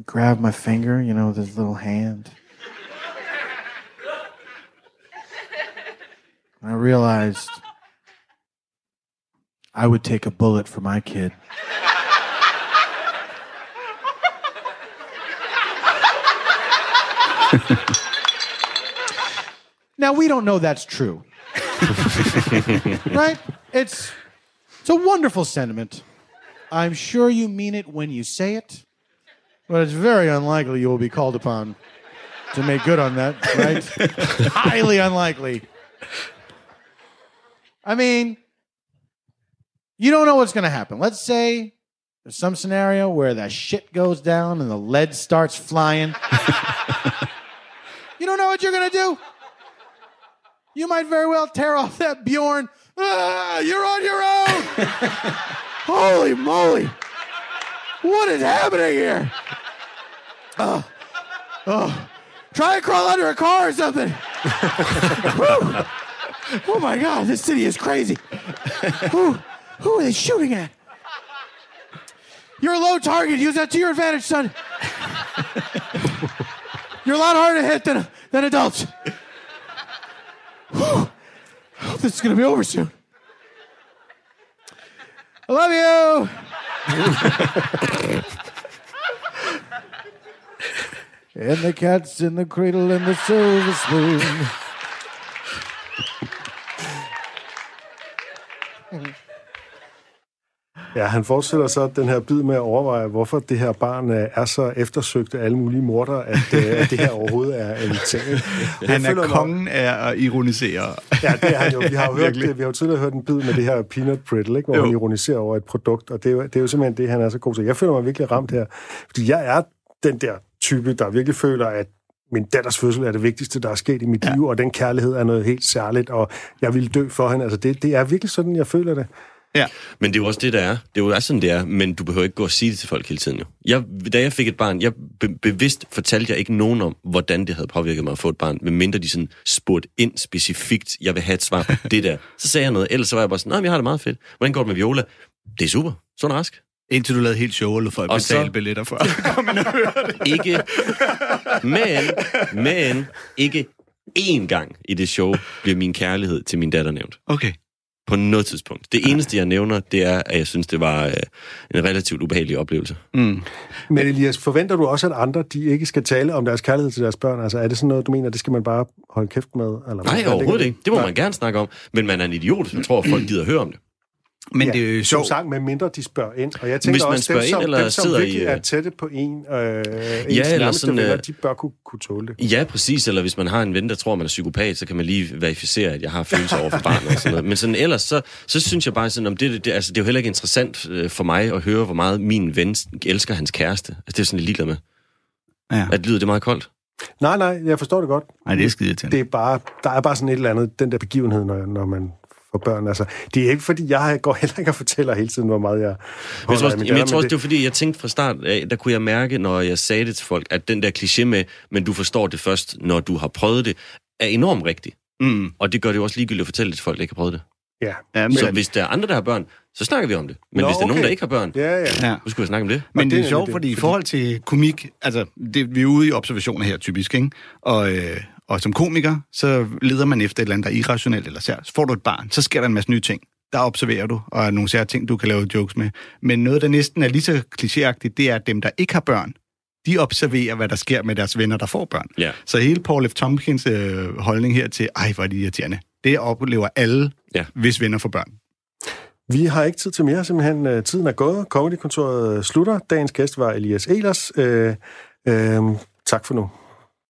Grabbed my finger, you know, with his little hand. And I realized I would take a bullet for my kid. now we don't know that's true. right? It's it's a wonderful sentiment. I'm sure you mean it when you say it, but it's very unlikely you will be called upon to make good on that, right? Highly unlikely. I mean, you don't know what's going to happen. Let's say there's some scenario where that shit goes down and the lead starts flying. you don't know what you're going to do. You might very well tear off that Bjorn. Ah, you're on your own. Holy moly. What is happening here? Oh, oh. Try and crawl under a car or something. Oh my God, this city is crazy. who, who are they shooting at? You're a low target. Use that to your advantage, son. You're a lot harder to hit than, than adults. Whew. I hope this is going to be over soon. I love you. And the cat's in the cradle and the silver spoon. Ja, han fortsætter så den her bid med at overveje, hvorfor det her barn øh, er så eftersøgt af alle mulige morder, at, øh, at det her overhovedet er en ting. jeg Han er kongen af at ironisere. Ja, det er han jo. Vi har jo, hørt, det, vi har jo tidligere hørt en bid med det her peanut brittle, ikke? hvor Jo. han ironiserer over et produkt, og det er, jo, det er jo simpelthen det, han er så god til. Jeg føler mig virkelig ramt her, fordi jeg er den der type, der virkelig føler, at min datters fødsel er det vigtigste, der er sket i mit ja. liv, og den kærlighed er noget helt særligt, og jeg vil dø for hende. Altså, det, det er virkelig sådan, jeg føler det. Ja. Men det er jo også det, der er. Det er jo også sådan, det er, men du behøver ikke gå og sige det til folk hele tiden jo. Jeg, da jeg fik et barn, jeg be- bevidst fortalte jeg ikke nogen om, hvordan det havde påvirket mig at få et barn, medmindre de sådan spurgte ind specifikt, jeg vil have et svar på det der. Så sagde jeg noget, ellers så var jeg bare sådan, nej, jeg har det meget fedt. Hvordan går det med Viola? Det er super. Og rask. Indtil du lavede helt show, eller folk Og betale så- billetter for. Ikke, men, men, ikke én gang i det show bliver min kærlighed til min datter nævnt. Okay. På noget tidspunkt. Det eneste, jeg nævner, det er, at jeg synes, det var øh, en relativt ubehagelig oplevelse. Mm. Men Elias, forventer du også, at andre de ikke skal tale om deres kærlighed til deres børn? Altså, er det sådan noget, du mener, det skal man bare holde kæft med? Eller Nej, overhovedet ikke. Det må Nej. man gerne snakke om. Men man er en idiot, hvis man tror, at folk gider at høre om det. Men det er jo sjovt. sang, med mindre de spørger ind. Og jeg tænker Hvis man også, spørger dem, ind, som, eller dem, som sidder i, virkelig øh, er tætte på en, øh, ens eller sådan, venner, øh, de bør kunne, kunne tåle det. Ja, præcis. Eller hvis man har en ven, der tror, man er psykopat, så kan man lige verificere, at jeg har følelser over for barnet og sådan noget. Men sådan ellers, så, så synes jeg bare sådan, om det, det, altså, det er jo heller ikke interessant øh, for mig at høre, hvor meget min ven elsker hans kæreste. Altså, det er sådan lidt ligeglad med. Ja. At lyder det meget koldt? Nej, nej, jeg forstår det godt. Nej, det er skide til. Det er bare, der er bare sådan et eller andet, den der begivenhed, når, når man får børn. Altså, det er ikke, fordi jeg går heller ikke og fortæller hele tiden, hvor meget jeg Men jeg holder tror, af jamen, jeg tror også, det var fordi, jeg tænkte fra start af, der kunne jeg mærke, når jeg sagde det til folk, at den der kliché med, men du forstår det først, når du har prøvet det, er enormt rigtig. Mm. Og det gør det jo også ligegyldigt at fortælle det til folk, der ikke har prøvet det. Ja. Ja, men, Så hvis der er andre, der har børn, så snakker vi om det. Men Nå, hvis der er nogen, okay. der ikke har børn, Ja, ja. ja. så skulle vi snakke om det. Men det, det er sjovt, fordi i forhold til komik, altså det, vi er ude i observationer her typisk, ikke? Og, øh, og som komiker, så leder man efter et eller andet, der er irrationelt eller. Så får du et barn, så sker der en masse nye ting. Der observerer du, og er nogle sære ting, du kan lave jokes med. Men noget, der næsten er lige så klichéagtigt, det er, at dem, der ikke har børn, de observerer, hvad der sker med deres venner, der får børn. Ja. Så hele Paul F. Tompkins øh, holdning her til, ej, hvor er det irriterende, det oplever alle, Ja. hvis venner får børn. Vi har ikke tid til mere, simpelthen. Øh, Tiden er gået. Comedykontoret slutter. Dagens gæst var Elias Elers. Øh, øh, tak for nu.